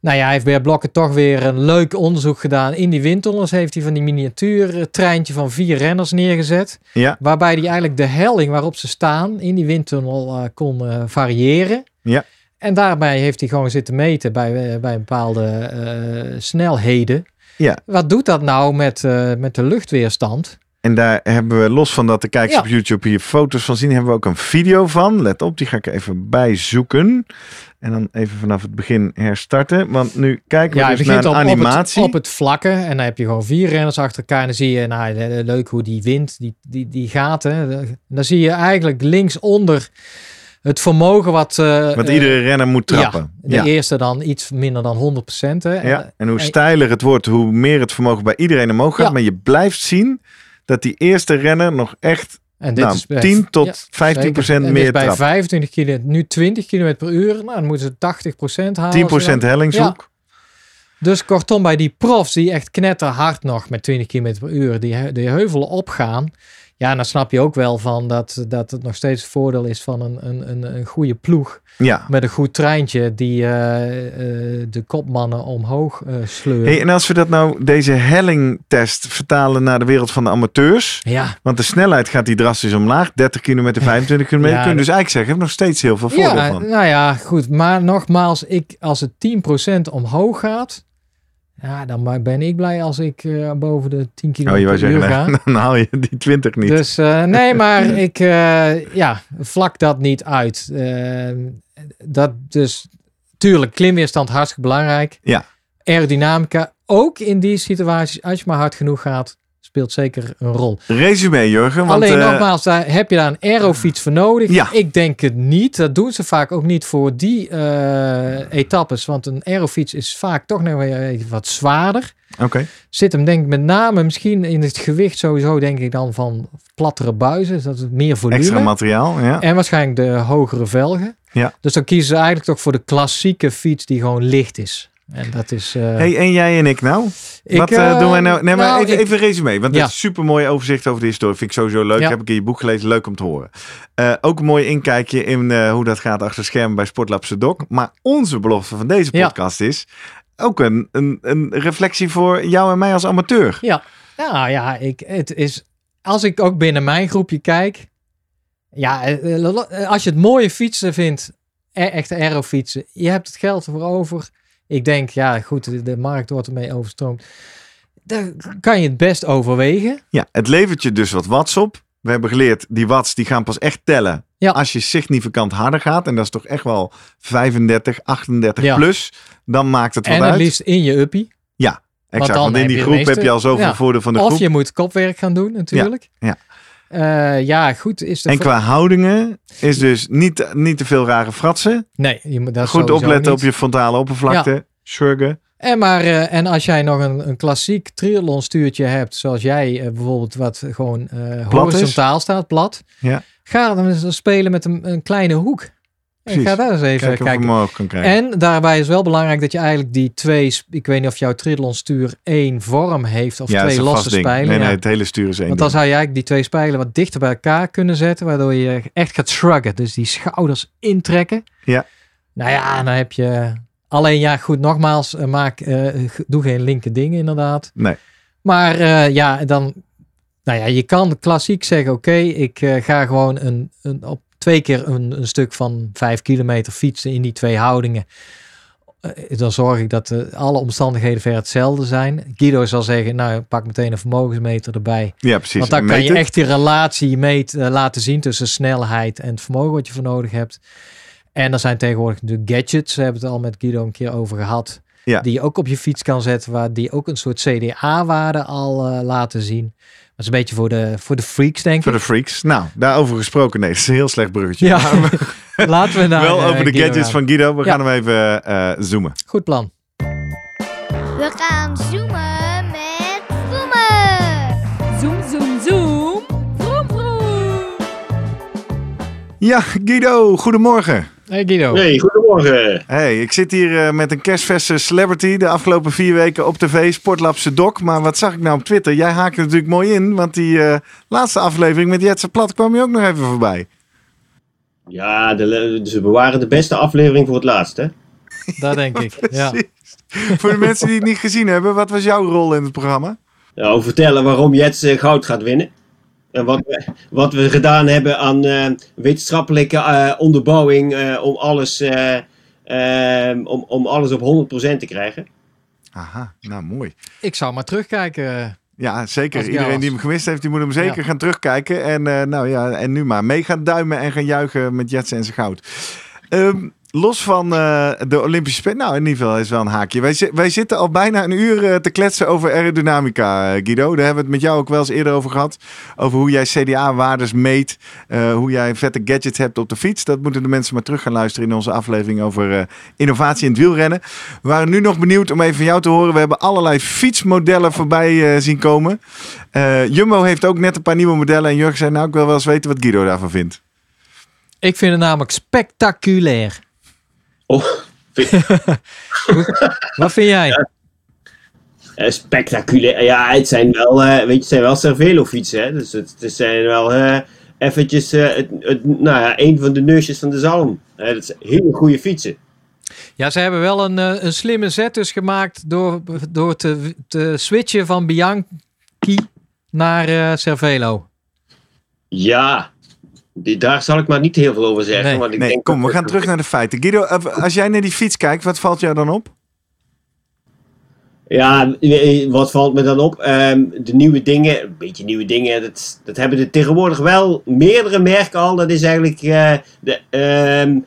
Eh, nou ja, hij heeft bij Blokken toch weer een leuk onderzoek gedaan. In die windtunnels heeft hij van die miniatuurtreintje van vier renners neergezet. Ja, Waarbij hij eigenlijk de helling waarop ze staan in die windtunnel eh, kon eh, variëren. Ja. En daarbij heeft hij gewoon zitten meten bij, eh, bij bepaalde eh, snelheden. ja. Wat doet dat nou met, eh, met de luchtweerstand? En daar hebben we, los van dat de kijkers Ja. op YouTube hier foto's van zien, hebben we ook een video van. Let op, die ga ik even bij zoeken. En dan even vanaf het begin herstarten. Want nu kijken we Ja, dus naar een op, het, animatie. op het vlakke. En dan heb je gewoon vier renners achter elkaar. En dan zie je, nou, leuk hoe die wind, die, die, die gaat. Hè. Dan zie je eigenlijk linksonder het vermogen wat... eh, Wat eh, iedere renner moet trappen. Ja, de Ja, eerste dan iets minder dan 100 Hè. ja. En hoe en- steiler het wordt, hoe meer het vermogen bij iedereen omhoog gaat. Maar je blijft zien dat die eerste renner nog echt En dit nou, is bij- 10 tot ja, 15 zeker. procent En meer bij trapt. 25 km, nu 20 km per uur. Nou, dan moeten ze 80% halen. 10 als ze dan- hellingshoek. Dus kortom, bij die profs die echt knetterhard nog met 20 km per uur die, die heuvelen opgaan. Ja, dan snap je ook wel van dat, dat het nog steeds het voordeel is van een, een, een, een goede ploeg. Ja. Met een goed treintje die eh, eh, de kopmannen omhoog eh sleuren. Hey, en als we dat nou, deze hellingtest, vertalen naar de wereld van de amateurs. ja, Want de snelheid gaat die drastisch omlaag. 30 kilometer, 25 kilometer. Ja, kun je dus eigenlijk zeggen, nog steeds heel veel voordeel ja van. nou ja, goed. Maar nogmaals, ik, als het 10% omhoog gaat, ja, dan ben ik blij als ik eh, boven de 10 km Oh, je wou per uur zeggen, ga. dan haal je die 20 niet. Dus eh, nee, maar ik eh, ja, vlak dat niet uit. Dat dus, tuurlijk, klimweerstand hartstikke belangrijk. Ja. Aerodynamica, ook in die situaties, als je maar hard genoeg gaat, speelt zeker een rol. Resume, Jurgen. Want, Alleen eh, nogmaals, daar heb je daar een aerofiets voor nodig? Ja. Ik denk het niet. Dat doen ze vaak ook niet voor die eh, etappes. Want een aerofiets is vaak toch nog weer wat zwaarder. Oké. Zit hem denk ik met name misschien in het gewicht sowieso denk ik dan van plattere buizen. Dus dat het meer volume. Extra materiaal, ja. En waarschijnlijk de hogere velgen. Ja. Dus dan kiezen ze eigenlijk toch voor de klassieke fiets die gewoon licht is. En dat is... eh, Hey, en jij en ik nou? ik, Wat eh, eh, doen wij nou? Nee, maar nou, even, ik- even resume. Want Ja. dat is een super mooi overzicht over de historie. Vind ik sowieso leuk. Ja. Heb ik in je boek gelezen. Leuk om te horen. Eh, ook een mooi inkijkje in eh, hoe dat gaat achter schermen bij Sportlab Sedok. Maar onze belofte van deze Ja. podcast is ook een, een, een reflectie voor jou en mij als amateur. Ja, ja, ja ik, het is, als ik ook binnen mijn groepje kijk, ja, eh, eh, als je het mooie fietsen vindt, e- echte aerofietsen, je hebt het geld ervoor over. Ik denk, ja, goed, de, de markt wordt ermee overstroomd. Daar kan je het best overwegen. Ja, het levert je dus wat watts op. We hebben geleerd, die watts die gaan pas echt tellen Ja. als je significant harder gaat. En dat is toch echt wel 35, 38 Ja. plus. Dan maakt het wat En het uit. liefst in je uppie. Exact, dan want in die groep meeste- heb je al zoveel ja. voordeel van de Of groep. je moet kopwerk gaan doen, natuurlijk. ja. Eh, ja, goed. Is de En qua houdingen is dus niet, niet te veel rare fratsen. Nee, je moet dat Goed opletten niet. op je frontale oppervlakte. Schurgen. En, maar, eh, en als jij nog een, een klassiek triathlon stuurtje hebt, zoals jij eh, bijvoorbeeld, wat gewoon horizontaal staat, plat. Ja. Ga dan spelen met een, een kleine hoek. En Precies. ga daar eens even Kijken of je kijken. hem omhoog kan krijgen. En daarbij is wel belangrijk dat je eigenlijk die twee, ik weet niet of jouw triathlon stuur één vorm heeft of ja, twee losse spijlen. Nee, nee, het hele stuur is één Want dan ding. zou je eigenlijk die twee spijlen wat dichter bij elkaar kunnen zetten, waardoor je echt gaat shruggen. Dus die schouders intrekken. Ja. Nou ja, dan heb je. Alleen ja, goed, nogmaals, eh, maak, eh, doe geen linker dingen inderdaad. Nee. Maar eh, ja, dan. Nou ja, je kan klassiek zeggen: oké, ik ga gewoon een, een, op twee keer een, een stuk van vijf kilometer fietsen in die twee houdingen. Eh, dan zorg ik dat eh, alle omstandigheden ver hetzelfde zijn. Guido zal zeggen: Nou, pak meteen een vermogensmeter erbij. Ja, precies. Want dan kan je echt die relatie meet, eh, laten zien tussen snelheid en het vermogen wat je voor nodig hebt. En er zijn tegenwoordig natuurlijk gadgets, we hebben het al met Guido een keer over gehad. Ja. Die je ook op je fiets kan zetten, waar die ook een soort CDA-waarde al laten zien. Dat is een beetje voor de, voor de freaks, denk Voor ik. de freaks. Nou, daarover gesproken. Nee, dat is een heel slecht bruggetje. Ja, laten we naar wel eh, over de Guido gadgets gaan. van Guido. We Ja. gaan hem even eh, zoomen. Goed plan. We gaan zoomen met zoomen. Zoom, zoom, zoom. Vroom, vroom. Ja, Guido, goedemorgen. Hey Guido. Hey, goedemorgen. Hey, ik zit hier eh, met een kerstverse celebrity de afgelopen vier weken op tv, Sportlab Doc. Maar wat zag ik nou op Twitter? Jij haakt er natuurlijk mooi in, want die eh, laatste aflevering met Jetse Plat kwam je ook nog even voorbij. Ja, de, ze bewaren de beste aflevering voor het laatst, hè? Dat denk ik. Ja. Precies. Voor de mensen die het niet gezien hebben, wat was jouw rol in het programma? Nou, vertellen waarom Jets goud gaat winnen. En wat we, wat we gedaan hebben aan eh, wetenschappelijke eh, onderbouwing eh, om, alles, om, om alles op 100% te krijgen. Aha, nou mooi. Ik zou maar terugkijken. Ja, zeker. Iedereen die hem gemist heeft, die moet hem zeker Ja. gaan terugkijken. En, eh, nou ja, en nu maar mee gaan duimen en gaan juichen met Jetsen en zijn goud. Ehm, los van eh, de Olympische Spelen, nou in ieder geval is wel een haakje. Wij, wij zitten al bijna een uur eh, te kletsen over aerodynamica, eh, Guido. Daar hebben we het met jou ook wel eens eerder over gehad. Over hoe jij CDA-waardes meet. hoe jij vette gadgets hebt op de fiets. Dat moeten de mensen maar terug gaan luisteren in onze aflevering over innovatie in het wielrennen. We waren nu nog benieuwd om even van jou te horen. We hebben allerlei fietsmodellen voorbij zien komen. Jumbo heeft ook net een paar nieuwe modellen. En Jurgen zei, nou ik wil wel eens weten wat Guido daarvan vindt. Ik vind het namelijk spectaculair. Oh, vind- Wat vind jij? eh, spectaculair. Ja, het zijn wel, eh, weet je, het zijn wel Cervelo fietsen. Hè? Dus het, het zijn wel eh, eventjes het, het, nou ja, een van de neusjes van de zalm. Dat zijn hele goede fietsen. Ja, ze hebben wel een, een slimme zet dus gemaakt door, door te, te switchen van Bianchi naar Cervelo. Ja, die, daar zal ik maar niet heel veel over zeggen. Nee. want ik Nee, denk kom, we gaan terug naar de feiten. Guido, eh, als jij naar die fiets kijkt, wat valt jou dan op? Ja, eh, wat valt me dan op? Ehm, de nieuwe dingen, een beetje nieuwe dingen, dat, dat hebben er tegenwoordig wel meerdere merken al. Dat is eigenlijk eh, de, ehm,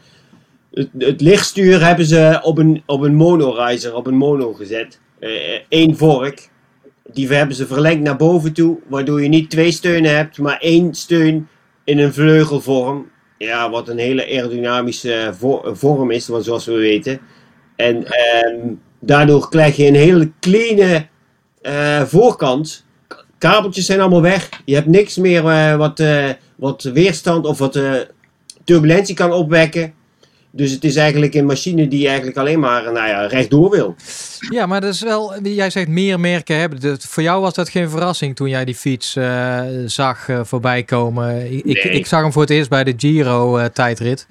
het, het lichtstuur hebben ze op een, op een monorizer, op een mono gezet. Eén vork. Die hebben ze verlengd naar boven toe, waardoor je niet twee steunen hebt, maar één steun in een vleugelvorm. Ja, wat een hele aerodynamische vo- vorm is, zoals we weten. En ehm, daardoor krijg je een hele kleine eh, voorkant. Kabeltjes zijn allemaal weg. Je hebt niks meer eh, wat, eh, wat weerstand of wat turbulentie kan opwekken. Dus het is eigenlijk een machine die eigenlijk alleen maar nou ja, rechtdoor wil. Ja, maar dat is wel, jij zegt meer merken hebben. Dat- voor jou was dat geen verrassing toen jij die fiets eh, zag eh, voorbij komen. Ik, ik, Nee. ik zag hem voor het eerst bij de Giro eh, tijdrit.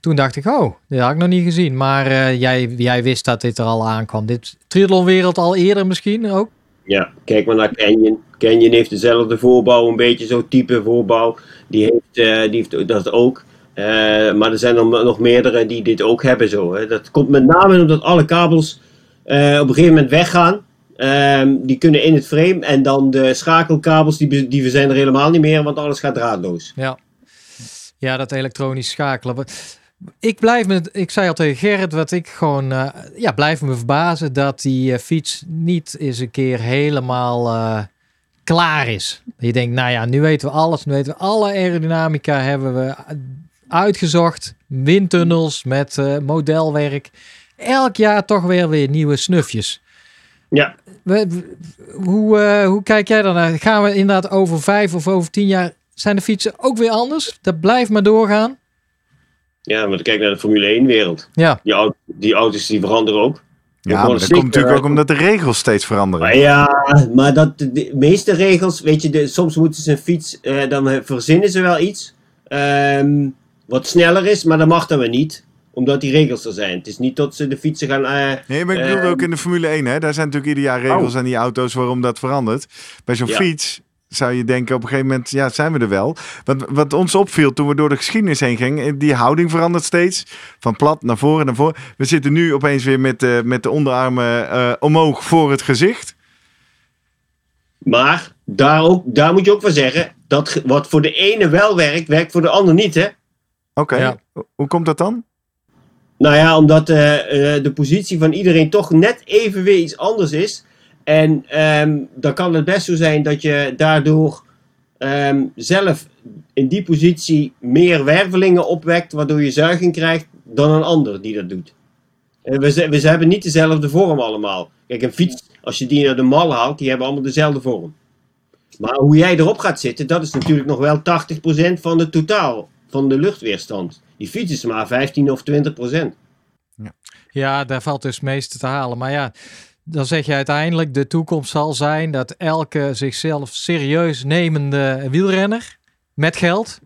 Toen dacht ik, oh, dit had ik nog niet gezien. Maar jij, jij wist dat dit er al aankwam. Dit triathlonwereld al eerder misschien ook? Ja, kijk maar naar Canyon. Canyon heeft dezelfde voorbouw, een beetje zo'n type voorbouw. Die heeft, die heeft dat ook. Eh, maar er zijn nog meerdere die dit ook hebben zo. Hè. Dat komt met name omdat alle kabels eh, op een gegeven moment weggaan. Ehm, die kunnen in het frame en dan de schakelkabels die, die zijn er helemaal niet meer, want alles gaat draadloos. Ja. Ja, dat elektronisch schakelen. Ik blijf me, ik zei al tegen Gerrit, wat ik gewoon, eh, ja, blijf me verbazen dat die fiets niet eens een keer helemaal klaar is. Je denkt, nou ja, nu weten we alles, nu weten we alle aerodynamica hebben we uitgezocht, windtunnels met eh, modelwerk. Elk jaar toch weer weer nieuwe snufjes. Ja, We- we- hoe, eh, hoe kijk jij daarnaar? Gaan we inderdaad over vijf of over tien jaar, zijn de fietsen ook weer anders? Dat blijft maar doorgaan. ja maar kijk naar de Formule 1 wereld. Ja, Die, die auto's die veranderen ook. Ja, maar dat zeker, komt natuurlijk ook omdat de regels steeds veranderen. Maar ja, maar dat, de, de meeste regels, weet je, de, soms moeten ze een fiets, eh, dan verzinnen ze wel iets ehm, wat sneller is, maar dat mag dan weer niet, omdat die regels er zijn. Het is niet dat ze de fietsen gaan. eh, Nee, maar ik bedoelde Ehm, ook in de Formule 1, hè? Daar zijn natuurlijk ieder jaar regels aan die auto's waarom dat verandert. Bij zo'n Ja. fiets zou je denken op een gegeven moment, ja, zijn we er wel. Wat, wat ons opviel toen we door de geschiedenis heen gingen, die houding verandert steeds. Van plat naar voren naar voren. We zitten nu opeens weer met, de met de onderarmen eh, omhoog voor het gezicht. maar daar, ook, daar moet je ook van zeggen, dat wat voor de ene wel werkt, werkt voor de ander niet, hè? Oké, Ja. Hoe komt dat dan? Nou ja, omdat eh, eh, de positie van iedereen toch net even weer iets anders is. En ehm, dan kan het best zo zijn dat je daardoor ehm, zelf in die positie meer wervelingen opwekt, waardoor je zuiging krijgt dan een ander die dat doet. Eh, we, ze- we ze hebben niet dezelfde vorm allemaal. Kijk, een fiets, als je die naar de mal haalt, die hebben allemaal dezelfde vorm. Maar hoe jij erop gaat zitten, dat is natuurlijk nog wel 80% van het totaal van de luchtweerstand. Die fiets is maar 15 of 20%. ja, daar valt dus het meeste te halen. Maar ja, dan zeg je uiteindelijk, de toekomst zal zijn dat elke zichzelf serieus nemende wielrenner met geld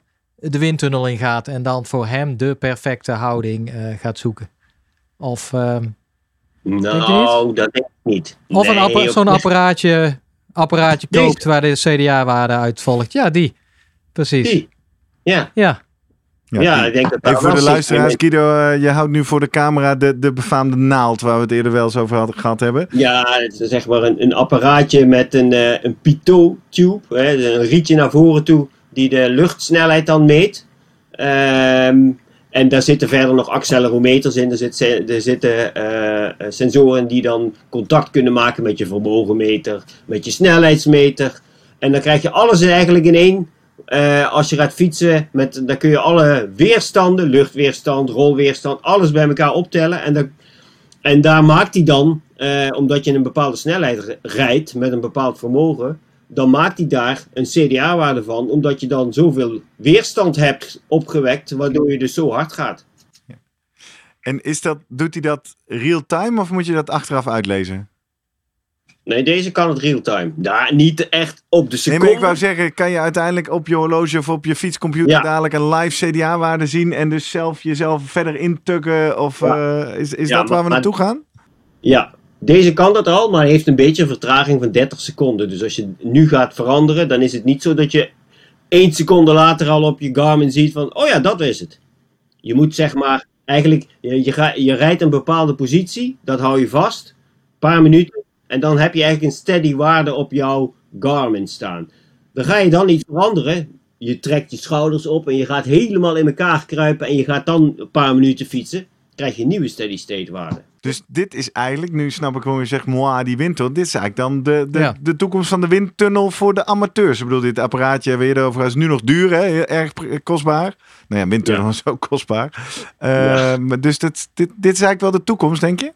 de windtunnel ingaat en dan voor hem de perfecte houding eh, gaat zoeken. Of, ehm, Nou, dat denk ik niet. of een Nee, zo'n apparaatje, apparaatje koopt waar de CDA-waarde uit volgt. Ja, die. Precies. Die. Ja, Ja, ja, ik denk dat Even voor de luisteraars, zeker Guido, eh, je houdt nu voor de camera de, de befaamde naald waar we het eerder wel eens over hadden gehad hebben. Ja, het is zeg maar een, een apparaatje met een, eh een pitot-tube, een rietje naar voren toe, die de luchtsnelheid dan meet. Ehm, en daar zitten verder nog accelerometers in. Er, zit, er zitten eh, eh, sensoren die dan contact kunnen maken met je vermogenmeter, met je snelheidsmeter. En dan krijg je alles eigenlijk in één. Eh, als je gaat fietsen, met, dan kun je alle weerstanden, luchtweerstand, rolweerstand, alles bij elkaar optellen. En, en daar maakt hij dan, eh, omdat je een bepaalde snelheid rijdt met een bepaald vermogen, dan maakt hij daar een CDA-waarde van, omdat je dan zoveel weerstand hebt opgewekt, waardoor je dus zo hard gaat. En is dat, doet hij dat real-time of moet je dat achteraf uitlezen? Nee, deze kan het real-time. Daar niet echt op de Nee, seconde. maar ik wou zeggen, kan je uiteindelijk op je horloge of op je fietscomputer Ja. dadelijk een live CDA-waarde zien en dus zelf jezelf verder intukken? Of eh, is, is Ja, dat waar we maar- naartoe gaan? Ja, deze kan dat al, maar heeft een beetje een vertraging van 30 seconden. Dus als je nu gaat veranderen, dan is het niet zo dat je één seconde later al op je Garmin ziet van, oh ja, dat is het. Je moet zeg maar, eigenlijk, je, je, je rijdt een bepaalde positie, dat hou je vast, een paar minuten, en dan heb je eigenlijk een steady waarde op jouw Garmin staan. Dan ga je dan niet veranderen. Je trekt je schouders op en je gaat helemaal in elkaar kruipen en je gaat dan een paar minuten fietsen. krijg je een nieuwe steady state waarde. Dus dit is eigenlijk, nu snap ik hoe je zegt, moi, die windtunnel. Dit is eigenlijk dan de, de, Ja. de toekomst van de windtunnel voor de amateurs. Ik bedoel, dit apparaatje, weer erover, is nu nog duur, hè? Heel erg pr- kostbaar. Nou ja, windtunnel Ja. is ook kostbaar. Eh, Ja. maar Dus dit, dit, dit is eigenlijk wel de toekomst, denk je?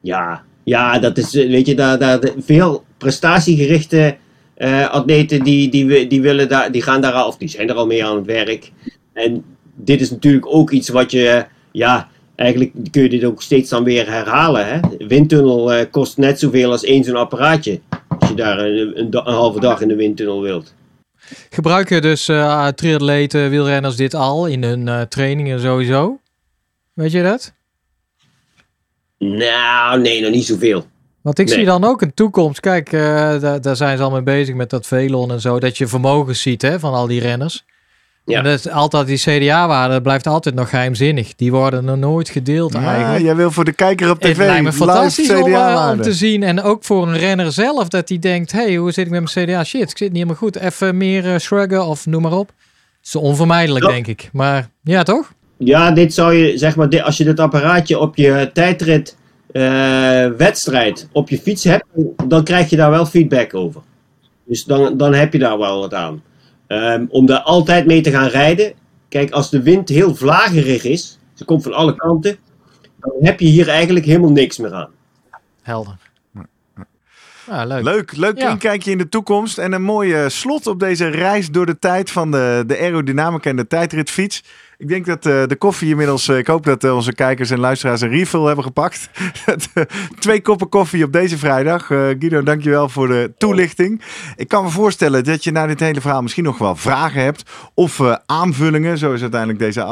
Ja, ja, dat is, eh, weet je, daar, daar, veel prestatiegerichte eh, atleten die, die, die, willen daar, die gaan daar al, of die zijn er al mee aan het werk. En dit is natuurlijk ook iets wat je, ja, eigenlijk kun je dit ook steeds dan weer herhalen. Hè? Windtunnel eh, kost net zoveel als één zo'n apparaatje. Als je daar een, een, halve dag in de windtunnel wilt. Gebruiken dus eh triatleten, wielrenners dit al in hun trainingen sowieso? Weet je dat? Nou, nee, nog niet zoveel. Want ik Nee. zie dan ook een toekomst. Kijk, eh, daar, daar zijn ze al mee bezig met dat velon en zo. Dat je vermogens ziet hè, van al die renners. Ja. En dat is altijd die CDA-waarde blijft altijd nog geheimzinnig. Die worden nog nooit gedeeld Ja, eigenlijk. jij wil voor de kijker op tv Het lijkt me live fantastisch om, eh, om CDA-waarde. te zien. En ook voor een renner zelf, dat hij denkt... hey, hoe zit ik met mijn CDA? Shit, ik zit niet helemaal goed. Even meer eh, shruggen of noem maar op. Dat is onvermijdelijk, Ja. denk ik. Maar ja, toch? Ja, dit zou je, zeg maar, als je dit apparaatje op je tijdrit eh, wedstrijd op je fiets hebt, dan krijg je daar wel feedback over. Dus dan, dan heb je daar wel wat aan. Ehm, om daar altijd mee te gaan rijden. Kijk, als de wind heel vlagerig is, ze komt van alle kanten, dan heb je hier eigenlijk helemaal niks meer aan. Helder. Ja, leuk. Leuk, leuk Ja. inkijkje in de toekomst. En een mooi eh, slot op deze reis door de tijd van de, de aerodynamica en de tijdritfiets. Ik denk dat eh, de koffie inmiddels, eh, ik hoop dat eh, onze kijkers en luisteraars een refill hebben gepakt. Twee koppen koffie op deze vrijdag. Guido, dankjewel voor de toelichting. Ik kan me voorstellen dat je na dit hele verhaal misschien nog wel vragen hebt of aanvullingen. Zo is uiteindelijk deze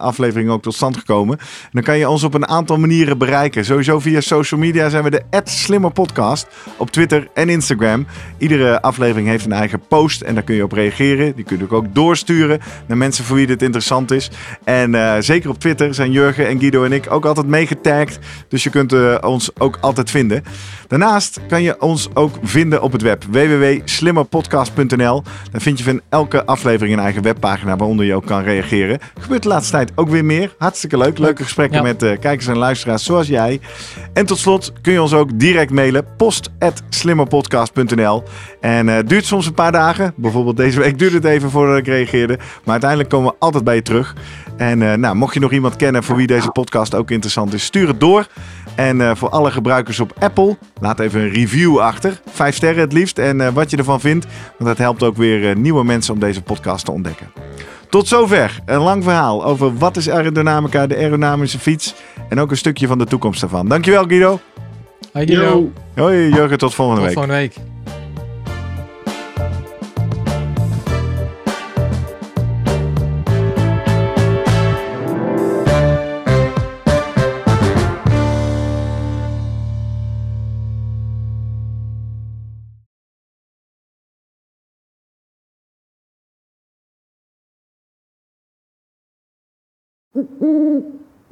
aflevering ook tot stand gekomen. En dan kan je ons op een aantal manieren bereiken. Sowieso via social media zijn we de Slimmer Podcast op Twitter en Instagram. Iedere aflevering heeft een eigen post en daar kun je op reageren. Die kun je ook doorsturen naar mensen voor wie dit interessant is. En eh, zeker op Twitter zijn Jurgen en Guido en ik ook altijd meegetagd. Dus je kunt eh, ons ook altijd vinden. Daarnaast kan je ons ook vinden op het web www.slimmerpodcast.nl. Daar vind je van elke aflevering een eigen webpagina waaronder je ook kan reageren. Gebeurt de laatste tijd ook weer meer. Hartstikke leuk. Leuke gesprekken Ja. met eh, kijkers en luisteraars zoals jij. En tot slot kun je ons ook direct mailen. post.slimmerpodcast.nl En eh, het duurt soms een paar dagen. Bijvoorbeeld deze week duurde het even voordat ik reageerde. Maar uiteindelijk komen we altijd bij je terug. En eh, nou, mocht je nog iemand kennen voor wie deze podcast ook interessant is, stuur het door. En eh, voor alle gebruikers op Apple, laat even een review achter. Vijf sterren het liefst. En eh, wat je ervan vindt. Want dat helpt ook weer eh, nieuwe mensen om deze podcast te ontdekken. Tot zover een lang verhaal over wat is aerodynamica, de aerodynamische fiets. En ook een stukje van de toekomst daarvan. Dankjewel Guido. Hey, Guido. Hoi Jurgen, tot volgende Tot week. volgende week.